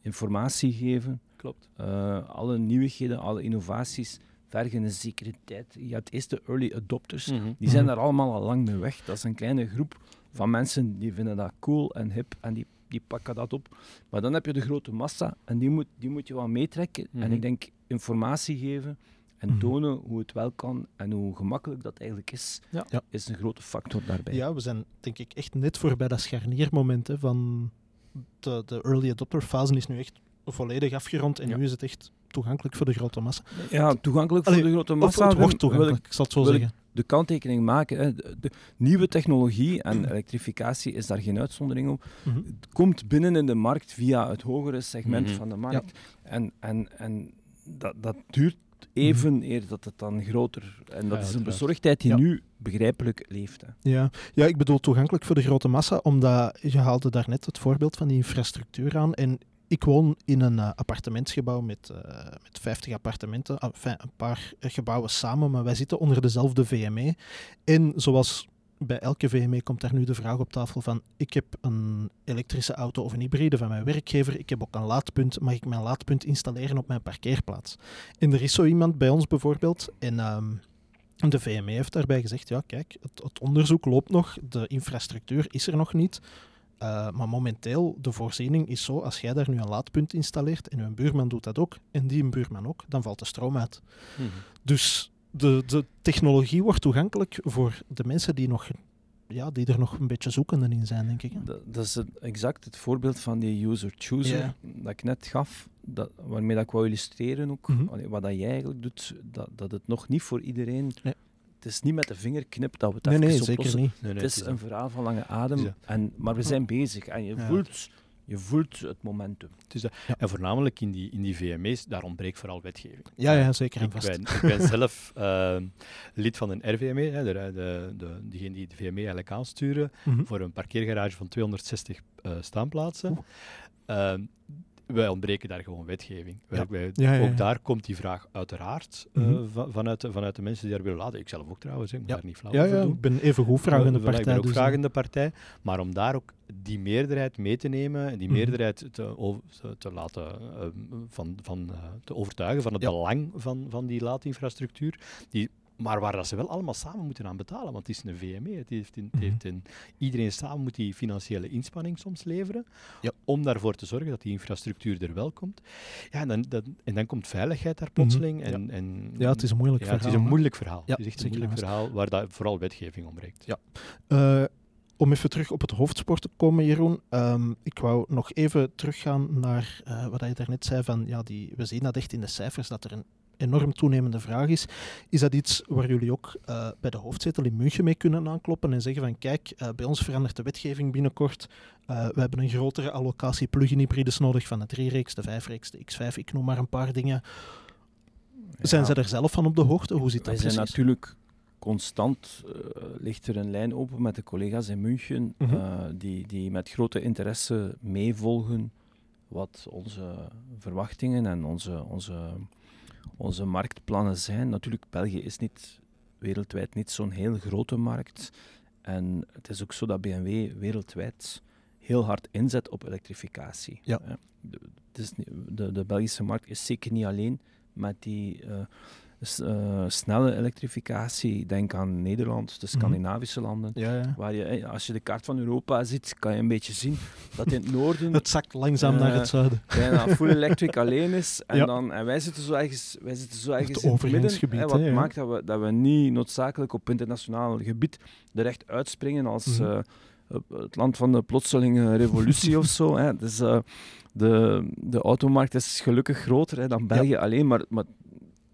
informatie geven, Klopt. Uh, alle nieuwigheden, alle innovaties vergen een zekere tijd. Je hebt eerst de early adopters, mhm. die zijn mhm. daar allemaal al lang mee weg. Dat is een kleine groep van mensen die vinden dat cool en hip en die, die pakken dat op. Maar dan heb je de grote massa en die moet, die moet je wel meetrekken. En mhm. ik denk informatie geven en tonen hoe het wel kan en hoe gemakkelijk dat eigenlijk is, ja. is een grote factor daarbij. Ja, we zijn denk ik echt net voorbij dat scharniermoment hè, van de, de early adopter fase is nu echt volledig afgerond en nu is het echt toegankelijk voor de grote massa. Ja, toegankelijk voor de grote massa. het wordt toegankelijk, ik zal het zo zeggen. De kanttekening maken. Hè. De, nieuwe technologie en elektrificatie is daar geen uitzondering op. Mhm. Het komt binnen in de markt via het hogere segment mhm. van de markt. En, en, en dat, dat duurt even mm eer dat het dan groter... En dat is een bezorgdheid die nu begrijpelijk leeft. Hè. Ja. ja, ik bedoel toegankelijk voor de grote massa, omdat je haalde daarnet het voorbeeld van die infrastructuur aan. En ik woon in een uh, appartementsgebouw met, uh, met 50 appartementen, enfin, een paar gebouwen samen, maar wij zitten onder dezelfde VME. En zoals bij elke VME komt daar nu de vraag op tafel van ik heb een elektrische auto of een hybride van mijn werkgever, ik heb ook een laadpunt, mag ik mijn laadpunt installeren op mijn parkeerplaats? En er is zo iemand bij ons bijvoorbeeld en... Ehm, de VME heeft daarbij gezegd, ja kijk, het, het onderzoek loopt nog, de infrastructuur is er nog niet. Uh, maar momenteel, de voorziening is zo, als jij daar nu een laadpunt installeert en uw buurman doet dat ook, en die een buurman ook, dan valt de stroom uit. Mhm. Dus de, de technologie wordt toegankelijk voor de mensen die, nog, ja, die er nog een beetje zoekende in zijn, denk ik. Dat, dat, is exact het voorbeeld van die user-chooser dat ik net gaf, dat, waarmee dat ik wou illustreren ook, mhm. wat dat jij eigenlijk doet, dat, dat het nog niet voor iedereen het is niet met de vingerknip dat we het nee, nee, zeker niet. het is een verhaal van lange adem, en, maar we zijn bezig. En je voelt je voelt het momentum. Dus En voornamelijk in die, in die VME's, daar ontbreekt vooral wetgeving. Ja, ja zeker ik Ben, ik ben zelf ehm, lid van een RVME, hè, de, de, de, diegene die de VME eigenlijk aansturen, mhm. voor een parkeergarage van 260 uh, eh, staanplaatsen wij ontbreken daar gewoon wetgeving. Wij, ook daar komt die vraag uiteraard uh, vanuit, vanuit de mensen die daar willen laten. Ik zelf ook trouwens, ik moet daar niet flauw ja, ja, Ik ben even goed vragende partij. Ik ben ook dus, vragende partij. Maar om daar ook die meerderheid mee te nemen en die mhm. meerderheid te, te laten uh, van, van, te overtuigen van het belang van, van die laadinfrastructuur, die maar waar dat ze wel allemaal samen moeten aan betalen, want het is een VME. Het heeft in, het heeft in, iedereen samen moet die financiële inspanning soms leveren ja. om daarvoor te zorgen dat die infrastructuur er wel komt. Ja, en, dan, en dan komt veiligheid daar plotseling. Mhm. en, ja. En, ja, het is een moeilijk verhaal. Het is een moeilijk verhaal. Het is echt een moeilijk verhaal waar dat vooral wetgeving ontbreekt. Ja. Uh, om even terug op het hoofdspoor te komen, Jeroen. Um, ik wou nog even teruggaan naar uh, wat je daarnet zei. Van, ja, die, we zien dat echt in de cijfers dat er een enorm toenemende vraag is. Is dat iets waar jullie ook uh, bij de hoofdzetel in München mee kunnen aankloppen en zeggen van kijk, uh, bij ons verandert de wetgeving binnenkort. Uh, we hebben een grotere allocatie plug-in hybrides nodig van de 3-reeks, de 5-reeks, de X5, ik noem maar een paar dingen. Zijn ze er zelf van op de hoogte? Hoe zit dat Wij zijn natuurlijk constant, ligt er een lijn open met de collega's in München, -hmm. die, die met grote interesse meevolgen wat onze verwachtingen en onze, onze onze marktplannen zijn. Natuurlijk, België is niet wereldwijd niet zo'n heel grote markt. En het is ook zo dat BMW wereldwijd heel hard inzet op elektrificatie. Ja. De, de, de, Belgische markt is zeker niet alleen met die uh, uh, snelle elektrificatie. Denk aan Nederland, de mhm. Scandinavische landen. Ja, ja. Waar je, als je de kaart van Europa ziet, kan je een beetje zien dat in het noorden... het zakt langzaam naar het zuiden. Bijna full electric alleen is. En, dan, en wij zitten zo ergens, wij zitten zo ergens het in het midden. Hè, wat maakt dat we, dat we niet noodzakelijk op internationaal gebied er echt uitspringen als... Mm het land van de plotselinge revolutie of zo. Hè. Dus, de, de automarkt is gelukkig groter hè, dan België alleen, maar, maar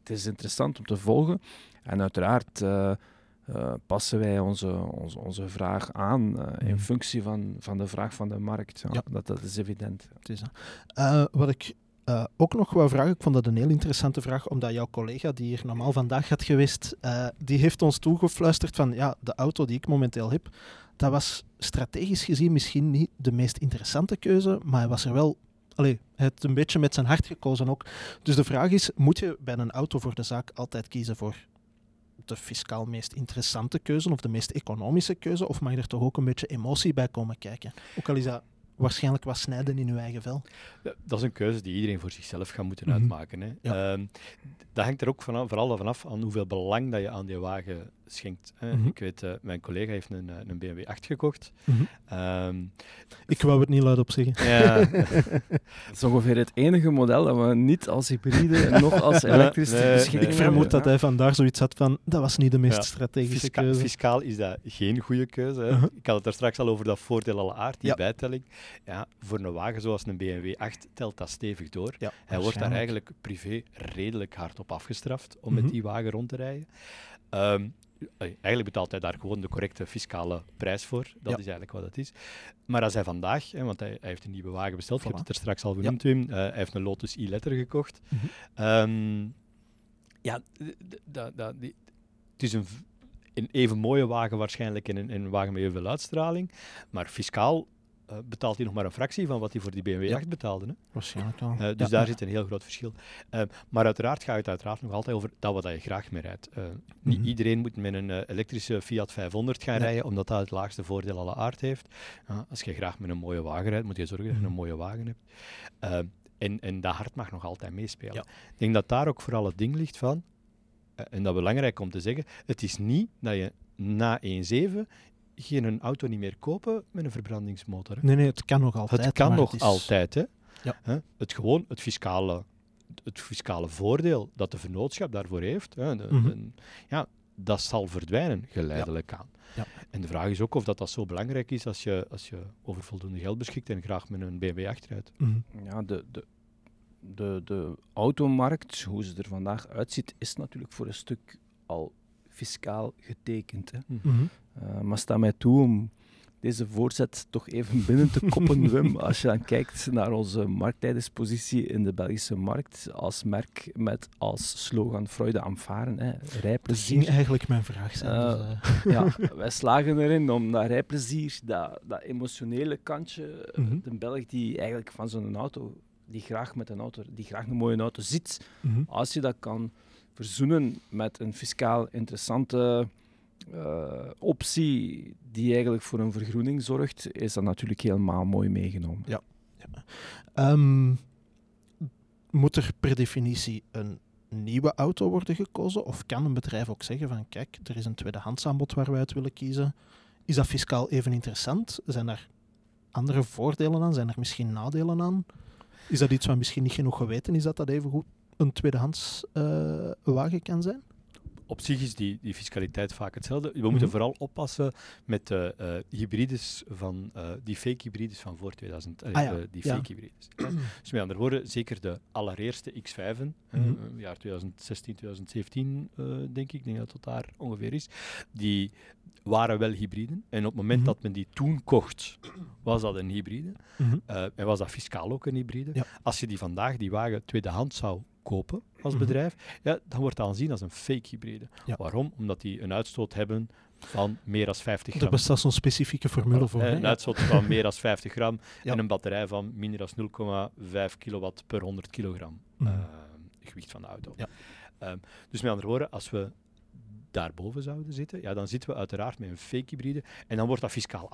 het is interessant om te volgen. En uiteraard uh, uh, passen wij onze, onze, onze vraag aan uh, in mhm. functie van, van de vraag van de markt. Ja, ja. Dat, dat is evident. Het is, wat ik ook nog wou vragen, ik vond dat een heel interessante vraag, omdat jouw collega, die hier normaal vandaag had geweest, die heeft ons toegefluisterd van ja, de auto die ik momenteel heb, dat was strategisch gezien misschien niet de meest interessante keuze, maar hij was er wel allee, het een beetje met zijn hart gekozen ook. Dus de vraag is, moet je bij een auto voor de zaak altijd kiezen voor de fiscaal meest interessante keuze of de meest economische keuze? Of mag er toch ook een beetje emotie bij komen kijken? Ook al is dat waarschijnlijk wat snijden in uw eigen vel. dat is een keuze die iedereen voor zichzelf gaat moeten mhm. uitmaken. Hè. Ehm, dat hangt er ook van, vooral vanaf aan hoeveel belang dat je aan die wagen schenkt. Hè. Mhm. Ik weet, uh, mijn collega heeft een, eh, een BMW 8 gekocht. Mm um, ik wou het niet luid op zeggen. Ja. dat is ongeveer het enige model dat we niet als hybride en nog als elektrisch nee, nee, Ik vermoed dat hij vandaar zoiets had van, dat was niet de meest strategische Fisca keuze. Fiscaal is dat geen goede keuze. -huh. Ik had het er straks al over dat voordeel alle aard, die bijtelling. Ja, voor een wagen zoals een BMW 8 telt dat stevig door. Ja, hij wordt daar eigenlijk privé redelijk hard op afgestraft om met mhm. die wagen rond te rijden. Um, eigenlijk betaalt hij daar gewoon de correcte fiscale prijs voor. Dat is eigenlijk wat het is. Maar als hij vandaag, hè, want hij, hij, heeft een nieuwe wagen besteld, ik heb het er straks al genoemd, Wim, uh, hij heeft een Lotus e-letter gekocht. Mm -hmm. um, ja, die, het is een, een even mooie wagen waarschijnlijk en een, een wagen met heel veel uitstraling, maar fiscaal uh, betaalt hij nog maar een fractie van wat hij voor die BMW 8 betaalde. Hè? Waarschijnlijk wel. Uh, dus daar zit een heel groot verschil. Uh, maar uiteraard gaat het uiteraard nog altijd over dat wat je graag mee rijdt. Niet -hmm. iedereen moet met een elektrische Fiat 500 gaan rijden, omdat dat het laagste voordeel alle aard heeft. als je graag met een mooie wagen rijdt, moet je zorgen dat je mhm. een mooie wagen hebt. en, en dat hart mag nog altijd meespelen. Ik denk dat daar ook vooral het ding ligt van, en dat belangrijk om te zeggen, het is niet dat je na 1.7 geen auto niet meer kopen met een verbrandingsmotor. Hè? Nee, nee, het kan nog altijd. Het kan nog altijd. Hè? Ja. Het gewoon, het fiscale, het fiscale voordeel dat de vennootschap daarvoor heeft, hè, de, mm -hmm. ja, dat zal verdwijnen geleidelijk ja. aan. Ja. En de vraag is ook of dat, dat zo belangrijk is als je, als je over voldoende geld beschikt en graag met een BMW achteruit. Mm -hmm. Ja, de, de, de, de automarkt, hoe ze er vandaag uitziet, is natuurlijk voor een stuk al fiscaal getekend. Hè. Mm -hmm. Uh, maar sta mij toe om deze voorzet toch even binnen te koppen, Wim. Als je dan kijkt naar onze marktleiderspositie in de Belgische markt, als merk met als slogan Freude aan varen, hè, rijplezier. Dat ging eigenlijk mijn vraag zijn. Uh, dus, uh. ja, wij slagen erin om dat rijplezier, dat, dat emotionele kantje, mm -hmm. de Belg die eigenlijk van zo'n auto, die graag met een auto, die graag een mooie auto zit, mm -hmm. als je dat kan verzoenen met een fiscaal interessante uh, optie die eigenlijk voor een vergroening zorgt, is dat natuurlijk helemaal mooi meegenomen. Ja. Um, moet er per definitie een nieuwe auto worden gekozen? Of kan een bedrijf ook zeggen van kijk, er is een tweedehands aanbod waar wij uit willen kiezen. Is dat fiscaal even interessant? Zijn er andere voordelen aan? Zijn er misschien nadelen aan? Is dat iets wat misschien niet genoeg geweten is dat dat even goed een tweedehands uh, wagen kan zijn? Op zich is die, die fiscaliteit vaak hetzelfde. We moeten mm -hmm. vooral oppassen met de uh, hybrides van, uh, die fake hybrides van voor 2000. Uh, ah, ja. die fake ja. hybrides. dus met andere woorden, zeker de allereerste X5'en, mm -hmm. jaar 2016, 2017 denk ik, ik denk dat het daar ongeveer is, die waren wel hybriden. En op het moment mm -hmm. dat men die toen kocht, was dat een hybride. en was dat fiscaal ook een hybride. Ja. Als je die vandaag, die wagen, tweedehands zou kopen als bedrijf, mm-hmm. ja, dan wordt dat aanzien als een fake hybride. Ja. Waarom? Omdat die een uitstoot hebben van meer dan 50 gram. Er bestaat zo'n specifieke formule voor. Een uitstoot van meer dan 50 gram ja. en een batterij van minder dan 0,5 kilowatt per 100 kilogram mm. uh, gewicht van de auto. Ja. Um, dus met andere woorden, als we daarboven zouden zitten, ja, dan zitten we uiteraard met een fake hybride en dan wordt dat fiscaal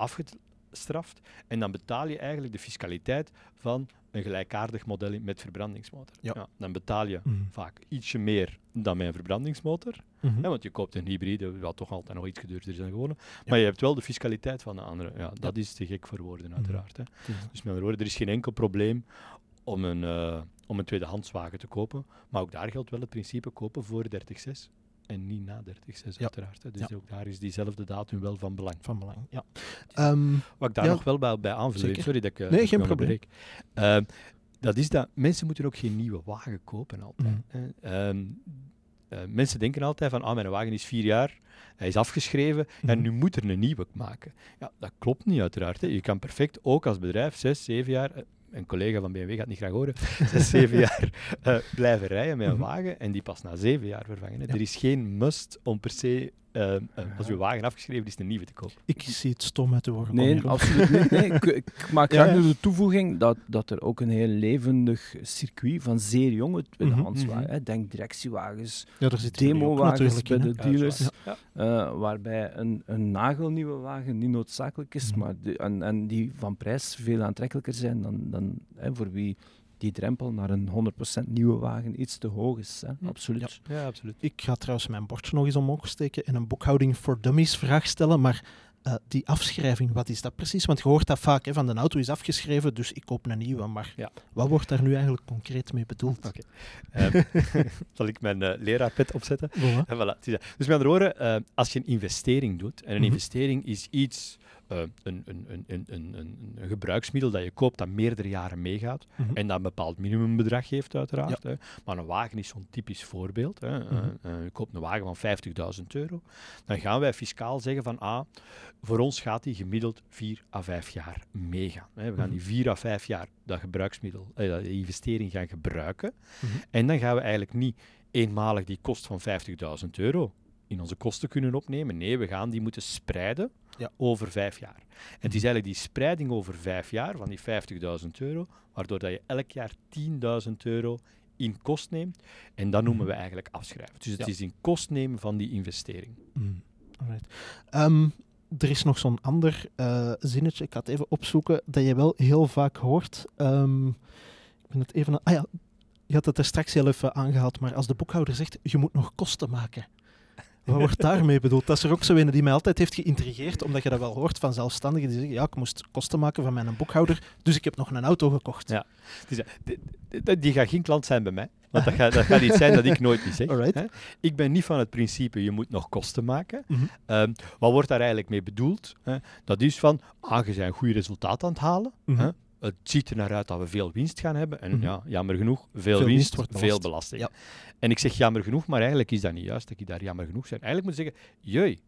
afgestraft en dan betaal je eigenlijk de fiscaliteit van een gelijkaardig model met verbrandingsmotor. Ja. ja dan betaal je mm. vaak ietsje meer dan met een verbrandingsmotor. Mm -hmm. hè, want je koopt een hybride, wat toch altijd nog iets duurder is dan gewone. Ja. Maar je hebt wel de fiscaliteit van de andere. Ja, dat is te gek voor woorden, uiteraard. Mm. Hè. Dus met andere woorden, er is geen enkel probleem om een, uh, om een tweedehandswagen te kopen. Maar ook daar geldt wel het principe kopen voor 30,6 en niet na 30, ja. uiteraard. Hè. Dus ja. ook daar is diezelfde datum wel van belang. Van belang, ja. Um, Wat ik daar nog wel bij, bij aanvul, Zeker. sorry dat ik... Uh, nee, geen probleem. Uh, dat is dat mensen moeten ook geen nieuwe wagen kopen altijd. Mm. Um, uh, mensen denken altijd van, ah, mijn wagen is vier jaar, hij is afgeschreven mm. en nu moet er een nieuwe maken. Ja, dat klopt niet uiteraard. Hè. Je kan perfect ook als bedrijf zes, zeven jaar een collega van BMW gaat niet graag horen, zes, zeven jaar uh, blijven rijden met een mhm. wagen en die pas na zeven jaar vervangen. Ja. Er is geen must om per se, uh, uh, als uw wagen afgeschreven is, een nieuwe te kopen. Ik zie het stom uit de woorden. Nee, absoluut niet. Nee, ik, ik, maak graag ja. de toevoeging dat, dat er ook een heel levendig circuit van zeer jonge tweedehands mm -hmm. Denk directiewagens, ja, demowagens bij de dealers, waarbij een, een nagelnieuwe wagen niet noodzakelijk is, mm -hmm. maar de, en, en die van prijs veel aantrekkelijker zijn dan, dan hè, voor wie die drempel naar een 100% nieuwe wagen iets te hoog is. Hè? Absoluut. Ja. ja, absoluut. Ik ga trouwens mijn bordje nog eens omhoog steken en een boekhouding voor dummies vraag stellen, maar uh, die afschrijving, wat is dat precies? Want je hoort dat vaak, hè, van de auto is afgeschreven, dus ik koop een nieuwe. Maar ja. wat wordt daar nu eigenlijk concreet mee bedoeld? Okay. Um, zal ik mijn uh, leraarpet opzetten? Voilà. En voilà. Dus met andere woorden, uh, als je een investering doet, en een mm -hmm. investering is iets een, een, een, een, een, gebruiksmiddel dat je koopt dat meerdere jaren meegaat mm -hmm. en dat een bepaald minimumbedrag heeft uiteraard. Ja. Hè. Maar een wagen is zo'n typisch voorbeeld. Hè. Mm -hmm. uh, uh, je koopt een wagen van 50.000 euro. Dan gaan wij fiscaal zeggen van ah, voor ons gaat die gemiddeld 4 à 5 jaar meegaan. Hè. We gaan die 4 à 5 jaar dat gebruiksmiddel, die investering gaan gebruiken. En dan gaan we eigenlijk niet eenmalig die kost van 50.000 euro in onze kosten kunnen opnemen. Nee, we gaan die moeten spreiden ja. over vijf jaar. En het is eigenlijk die spreiding over vijf jaar van die 50.000 euro, waardoor dat je elk jaar 10.000 euro in kost neemt. En dat noemen we eigenlijk afschrijven. Dus het ja. is in kost nemen van die investering. Mm. Um, er is nog zo'n ander uh, zinnetje, ik ga het even opzoeken, dat je wel heel vaak hoort. Um, ik ben het even... Ah ja, je had het er straks heel even aangehaald, maar als de boekhouder zegt, je moet nog kosten maken. Wat wordt daarmee bedoeld? Dat is er ook zo een die mij altijd heeft geïntrigeerd, omdat je dat wel hoort van zelfstandigen die zeggen, ja, ik moest kosten maken van mijn boekhouder, dus ik heb nog een auto gekocht. Ja, dus, die, die, die gaat geen klant zijn bij mij, want dat gaat, dat gaat iets zijn dat ik nooit niet zeg. Hè? Ik ben niet van het principe, je moet nog kosten maken. Mm -hmm. um, wat wordt daar eigenlijk mee bedoeld? Hè? Dat is van, ah, je bent een goed resultaat aan het halen, mm -hmm. hè? Het ziet er naar uit dat we veel winst gaan hebben. En mm -hmm. ja, jammer genoeg, veel, veel winst, wordt veel belasting. Ja. En ik zeg jammer genoeg, maar eigenlijk is dat niet juist dat ik daar jammer genoeg zijn. Eigenlijk moet ik zeggen, jee,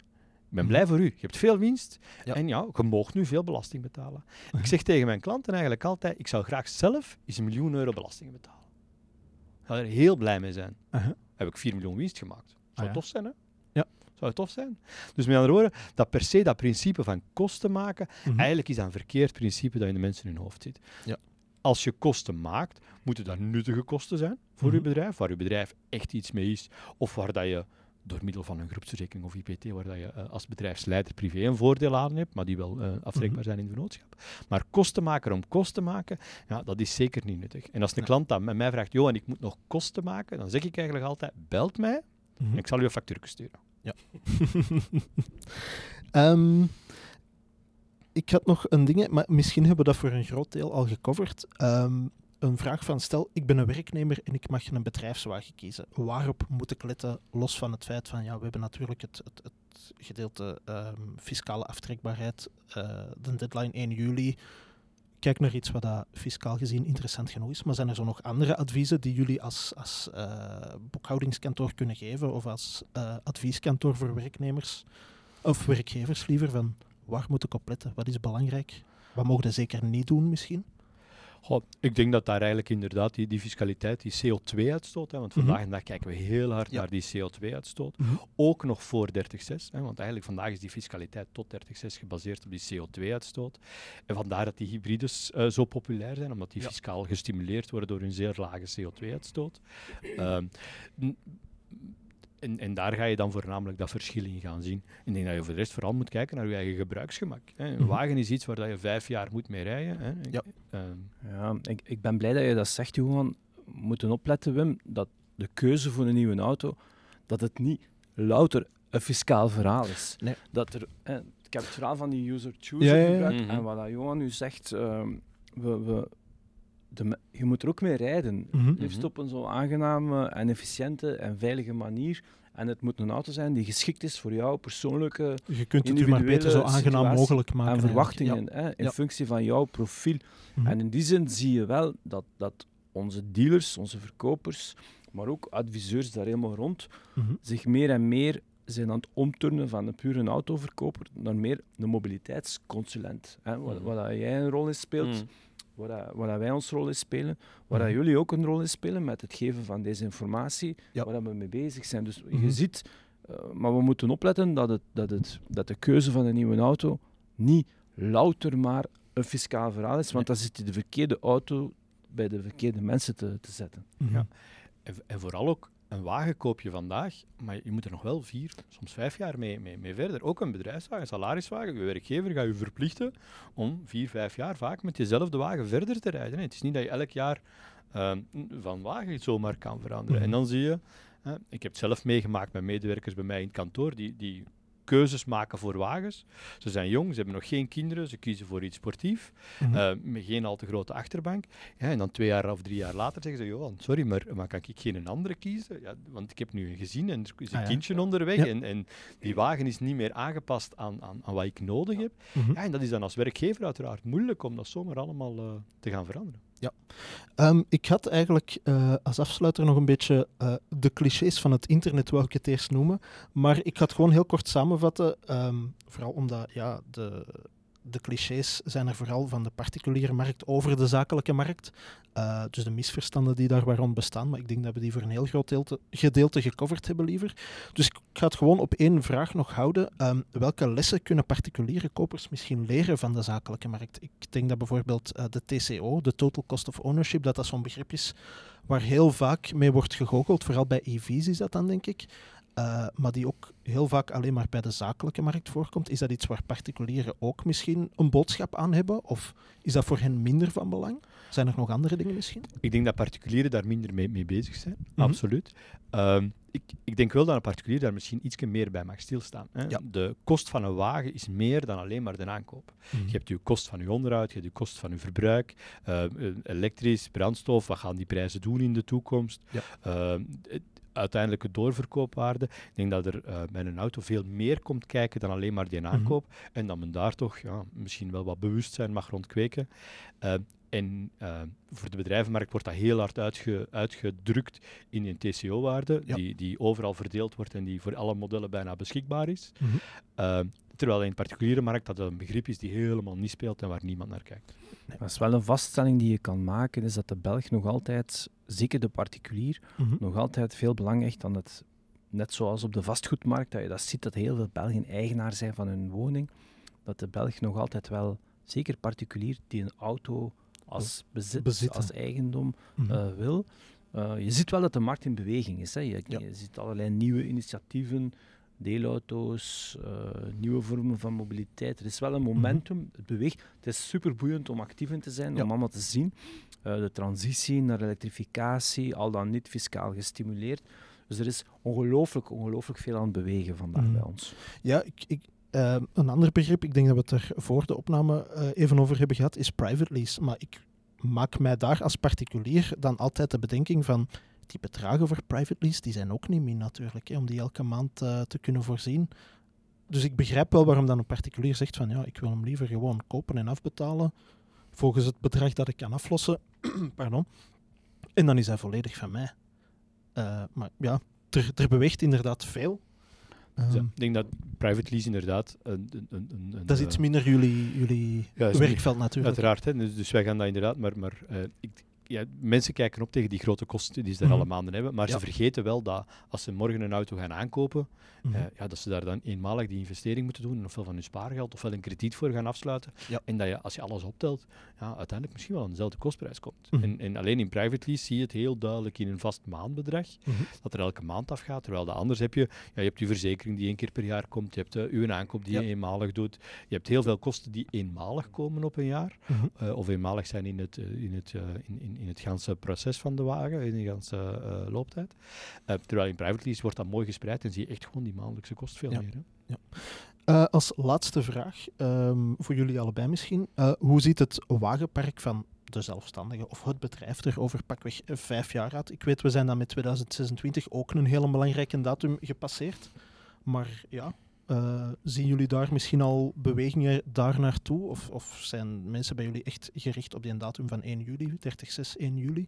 ben blij voor u. Je hebt veel winst en ja, je mag nu veel belasting betalen. Ik zeg tegen mijn klanten eigenlijk altijd, ik zou graag zelf eens een miljoen euro belasting betalen. Ik zou er heel blij mee zijn. Heb ik 4 miljoen winst gemaakt. Zou ah, tof zijn, hè? Zou tof zijn? Dus met andere woorden, dat per se dat principe van kosten maken, mhm. eigenlijk is dat een verkeerd principe dat in de mensen in hun hoofd zit. Ja. Als je kosten maakt, moeten dat nuttige kosten zijn voor je mhm. bedrijf, waar je bedrijf echt iets mee is, of waar dat je door middel van een groepsverzekering of IPT, waar dat je uh, als bedrijfsleider privé een voordeel aan hebt, maar die wel uh, afrekbaar mhm. zijn in het vennootschap. Maar kosten maken om kosten maken, ja, dat is zeker niet nuttig. En als een klant dan met mij vraagt, Johan, ik moet nog kosten maken, dan zeg ik eigenlijk altijd, belt mij en ik zal u een factuur sturen. Ja. um, ik had nog een ding, maar misschien hebben we dat voor een groot deel al gecoverd. Um, een vraag van, stel, ik ben een werknemer en ik mag een bedrijfswagen kiezen. Waarop moet ik letten, los van het feit van, ja, we hebben natuurlijk het, het, het gedeelte um, fiscale aftrekbaarheid, uh, de deadline 1 juli. Kijk naar iets wat dat fiscaal gezien interessant genoeg is. Maar zijn er zo nog andere adviezen die jullie als, als uh, boekhoudingskantoor kunnen geven of als uh, advieskantoor voor werknemers of werkgevers liever van waar moet ik op letten? Wat is belangrijk? Wat mogen ze zeker niet doen misschien? Ik denk dat daar eigenlijk inderdaad die, die fiscaliteit, die CO2-uitstoot, want vandaag mm en dag kijken we heel hard naar die CO2-uitstoot, mhm. ook nog voor 30.6, want eigenlijk vandaag is die fiscaliteit tot 30.6 gebaseerd op die CO2-uitstoot. En vandaar dat die hybrides uh, zo populair zijn, omdat die fiscaal gestimuleerd worden door hun zeer lage CO2-uitstoot. Ehm, en, en, daar ga je dan voornamelijk dat verschil in gaan zien. Ik denk dat je voor de rest vooral moet kijken naar je eigen gebruiksgemak. Hè. Een mhm. wagen is iets waar je vijf jaar moet mee rijden. Hè. Ja, ehm, ja ik, ik ben blij dat je dat zegt, Johan. We moeten opletten, Wim, dat de keuze voor een nieuwe auto, dat het niet louter een fiscaal verhaal is. Nee. Dat er, hè, ik heb het verhaal van die user choose ja, gebruikt. Mhm. En wat Johan nu zegt, uh, we, we de, je moet er ook mee rijden. Mm Liefst op een zo aangename en efficiënte en veilige manier. En het moet een auto zijn die geschikt is voor jouw persoonlijke. Je kunt het u maar beter zo aangenaam mogelijk maken. En verwachtingen hè, in functie van jouw profiel. Mhm. En in die zin zie je wel dat, dat onze dealers, onze verkopers, maar ook adviseurs daar helemaal rond, mhm. zich meer en meer zijn aan het omturnen van een pure autoverkoper naar meer een mobiliteitsconsulent. Hè, waar, mhm. waar jij een rol in speelt waar, waar wij ons rol in spelen, waar mm jullie ook een rol in spelen met het geven van deze informatie, waar we mee bezig zijn. Dus je mhm. ziet, uh, maar we moeten opletten dat, het, dat, het, dat de keuze van een nieuwe auto niet louter maar een fiscaal verhaal is, want dan zit je de verkeerde auto bij de verkeerde mensen te, te zetten. Mhm. Ja. En, en, vooral ook een wagen koop je vandaag, maar je moet er nog wel vier, soms vijf jaar mee, mee, mee verder. Ook een bedrijfswagen, een salariswagen. Je werkgever gaat je verplichten om vier, vijf jaar vaak met jezelfde wagen verder te rijden. Het is niet dat je elk jaar uh, van wagen zomaar kan veranderen. En mhm. dan zie je, ik heb het zelf meegemaakt met medewerkers bij mij in het kantoor, die, die keuzes maken voor wagens. Ze zijn jong, ze hebben nog geen kinderen, ze kiezen voor iets sportief, mm met geen al te grote achterbank. Ja, en dan twee jaar of drie jaar later zeggen ze, Johan, sorry, maar, maar kan ik geen andere kiezen? Ja, want ik heb nu een gezin en er is een ah, kindje onderweg en, en die wagen is niet meer aangepast aan, aan, aan wat ik nodig heb. Mhm. ja, en dat is dan als werkgever uiteraard moeilijk om dat zomaar allemaal uh, te gaan veranderen. Ja. Um, ik had eigenlijk uh, als afsluiter nog een beetje uh, de clichés van het internet, wou ik het eerst noemen. Maar ik ga het gewoon heel kort samenvatten. Um, vooral omdat ja, de, de clichés zijn er vooral van de particuliere markt over de zakelijke markt. Uh, dus de misverstanden die daar waarom bestaan. Maar ik denk dat we die voor een heel groot gedeelte, gecoverd hebben liever. Dus ik ga het gewoon op één vraag nog houden. Um, welke lessen kunnen particuliere kopers misschien leren van de zakelijke markt? Ik denk dat bijvoorbeeld uh, de TCO, de Total Cost of Ownership, dat dat zo'n begrip is waar heel vaak mee wordt gegoocheld. Vooral bij EV's is dat dan, denk ik. Uh, maar die ook heel vaak alleen maar bij de zakelijke markt voorkomt. Is dat iets waar particulieren ook misschien een boodschap aan hebben? Of is dat voor hen minder van belang? Zijn er nog andere dingen misschien? Ik denk dat particulieren daar minder mee, mee bezig zijn, mhm. absoluut. Uh, ik, ik, denk wel dat een particulier daar misschien iets meer bij mag stilstaan. Hè. Ja. De kost van een wagen is meer dan alleen maar de aankoop. Mhm. Je hebt je kost van je onderhoud, je hebt je kost van je verbruik, uh, elektrisch, brandstof, wat gaan die prijzen doen in de toekomst. Ja. Uiteindelijke doorverkoopwaarde. Ik denk dat er uh, bij een auto veel meer komt kijken dan alleen maar die mhm. aankoop. En dat men daar toch ja, misschien wel wat bewustzijn mag rondkweken. Uh, en uh, voor de bedrijvenmarkt wordt dat heel hard uitge, uitgedrukt in een TCO-waarde, die, die overal verdeeld wordt en die voor alle modellen bijna beschikbaar is. Mm terwijl in de particuliere markt dat een begrip is die helemaal niet speelt en waar niemand naar kijkt. Nee. Dat is wel een vaststelling die je kan maken, is dat de Belg nog altijd, zeker de particulier, mhm. nog altijd veel belang aan het, net zoals op de vastgoedmarkt, dat je dat ziet dat heel veel Belgen eigenaar zijn van hun woning, dat de Belg nog altijd wel, zeker particulier, die een auto als bezit, als eigendom mhm. eh, wil. Uh, je ziet wel dat de markt in beweging is. Hè. Je, je ziet allerlei nieuwe initiatieven, deelauto's, uh, nieuwe vormen van mobiliteit. Er is wel een mhm. momentum, het beweegt. Het is super boeiend om actief in te zijn, om allemaal te zien. de transitie naar elektrificatie, al dan niet fiscaal gestimuleerd. Dus er is ongelooflijk, ongelooflijk veel aan het bewegen vandaag mhm. bij ons. Ja, ik, ik, uh, een ander begrip, ik denk dat we het er voor de opname uh, even over hebben gehad, is private lease. Maar ik maak mij daar als particulier dan altijd de bedenking van die bedragen voor private lease, die zijn ook niet min natuurlijk, hè, om die elke maand uh, te kunnen voorzien. Dus ik begrijp wel waarom dan een particulier zegt van ja, ik wil hem liever gewoon kopen en afbetalen volgens het bedrag dat ik kan aflossen. Pardon. En dan is hij volledig van mij. maar ja, er, er beweegt inderdaad veel. Um, ik denk dat private lease inderdaad. Een, een, een, dat is iets minder jullie, jullie werkveld natuurlijk. Uiteraard, hè, dus, dus, wij gaan dat inderdaad. Maar, maar uh, ik, ja, mensen kijken op tegen die grote kosten die ze daar mm alle maanden hebben, maar ze vergeten wel dat als ze morgen een auto gaan aankopen, mhm. eh, ja, dat ze daar dan eenmalig die investering moeten doen, ofwel van hun spaargeld, ofwel een krediet voor gaan afsluiten. En dat je, als je alles optelt, ja, uiteindelijk misschien wel aan dezelfde kostprijs komt. Mhm. en, en, alleen in private lease zie je het heel duidelijk in een vast maandbedrag, mhm. dat er elke maand afgaat, terwijl de anders heb je, ja, je hebt je verzekering die één keer per jaar komt, je hebt uh, uw aankoop die je eenmalig doet, je hebt heel veel kosten die eenmalig komen op een jaar, uh, of eenmalig zijn in het, in het in, in in het ganse proces van de wagen, in de ganse uh, looptijd. Uh, terwijl in private lease wordt dat mooi gespreid en zie je echt gewoon die maandelijkse kost veel meer. Hè? Ja. Uh, als laatste vraag, um, voor jullie allebei misschien. hoe ziet het wagenpark van de zelfstandigen of het bedrijf er over pakweg vijf jaar uit? Ik weet, we zijn dan met 2026 ook een hele belangrijke datum gepasseerd. Maar ja, uh, zien jullie daar misschien al bewegingen daar naartoe? Of, of zijn mensen bij jullie echt gericht op die datum van 1 juli, 30, 6, 1 juli?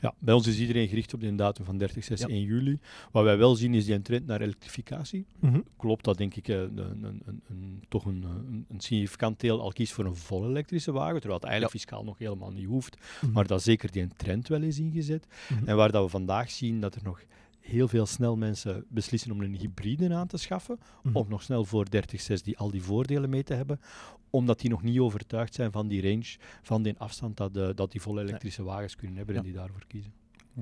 Ja, bij ons is iedereen gericht op die datum van 30, 6, 1 juli. Wat wij wel zien is die trend naar elektrificatie. Mm Klopt dat, denk ik, een, een, een, toch een, een, significant deel al kiest voor een volle elektrische wagen, terwijl het eigenlijk fiscaal nog helemaal niet hoeft. Mm Maar dat zeker die trend wel is ingezet. Mm En waar dat we vandaag zien dat er nog heel veel snel mensen beslissen om een hybride aan te schaffen, mm of nog snel voor 30-6 die al die voordelen mee te hebben, omdat die nog niet overtuigd zijn van die range, van die afstand dat, de, dat die volle elektrische wagens kunnen hebben en die daarvoor kiezen.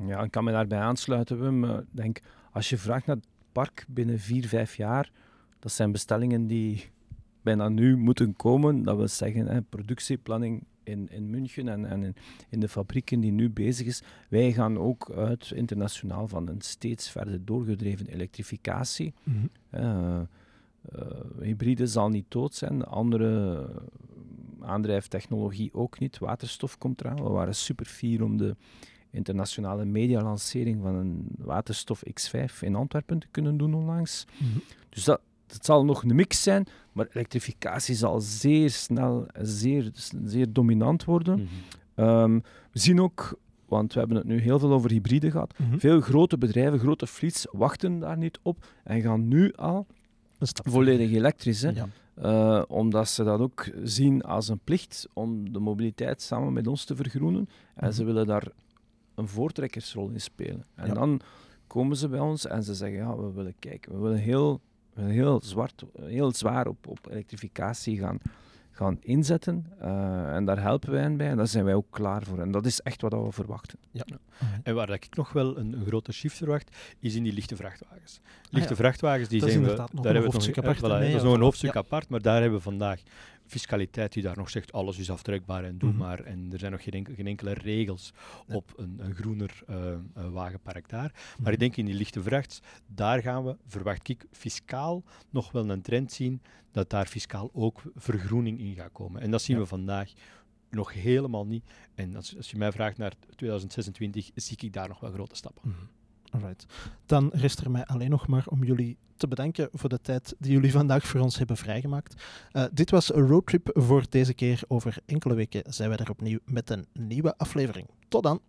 Ja, ik kan me daarbij aansluiten, Wim. Ik denk, als je vraagt naar het park binnen 4, 5 jaar, dat zijn bestellingen die bijna nu moeten komen. Dat wil zeggen, hè, productieplanning in, in München en, en in, de fabrieken die nu bezig is. Wij gaan ook uit internationaal van een steeds verder doorgedreven elektrificatie. Mm hybride zal niet dood zijn, andere aandrijftechnologie ook niet. Waterstof komt eraan. We waren super fier om de internationale medialancering van een waterstof X5 in Antwerpen te kunnen doen onlangs. Mhm. Dus dat, het zal nog een mix zijn, maar elektrificatie zal zeer snel, zeer, zeer dominant worden. Mhm. Ehm, we zien ook, want we hebben het nu heel veel over hybride gehad, mhm. veel grote bedrijven, grote fleets wachten daar niet op en gaan nu al volledig elektrisch. Hè? Uh, omdat ze dat ook zien als een plicht om de mobiliteit samen met ons te vergroenen. En ze mhm. willen daar een voortrekkersrol in spelen. En dan komen ze bij ons en ze zeggen, ja, we willen kijken, we willen heel heel, zwart, heel zwaar op, op elektrificatie gaan, gaan inzetten. Uh, en daar helpen wij hen bij en daar zijn wij ook klaar voor. En dat is echt wat we verwachten. Ja. En waar ik nog wel een, een grote shift verwacht, is in die lichte vrachtwagens. Lichte ah, vrachtwagens, die zijn we, daar hebben we nog, apart. Voilà, dat is nog een hoofdstuk apart, maar daar hebben we vandaag fiscaliteit die daar nog zegt alles is aftrekbaar en doe mhm. maar. En er zijn nog geen, geen enkele regels op een, een groener uh, wagenpark daar. Maar mhm. ik denk in die lichte vracht, daar gaan we, verwacht ik, fiscaal nog wel een trend zien dat daar fiscaal ook vergroening in gaat komen. En dat zien we vandaag nog helemaal niet. En als, als, je mij vraagt naar 2026, zie ik daar nog wel grote stappen. Mhm. Alright. Dan rest er mij alleen nog maar om jullie te bedanken voor de tijd die jullie vandaag voor ons hebben vrijgemaakt. Uh, dit was een roadtrip voor deze keer. Over enkele weken zijn wij er opnieuw met een nieuwe aflevering. Tot dan!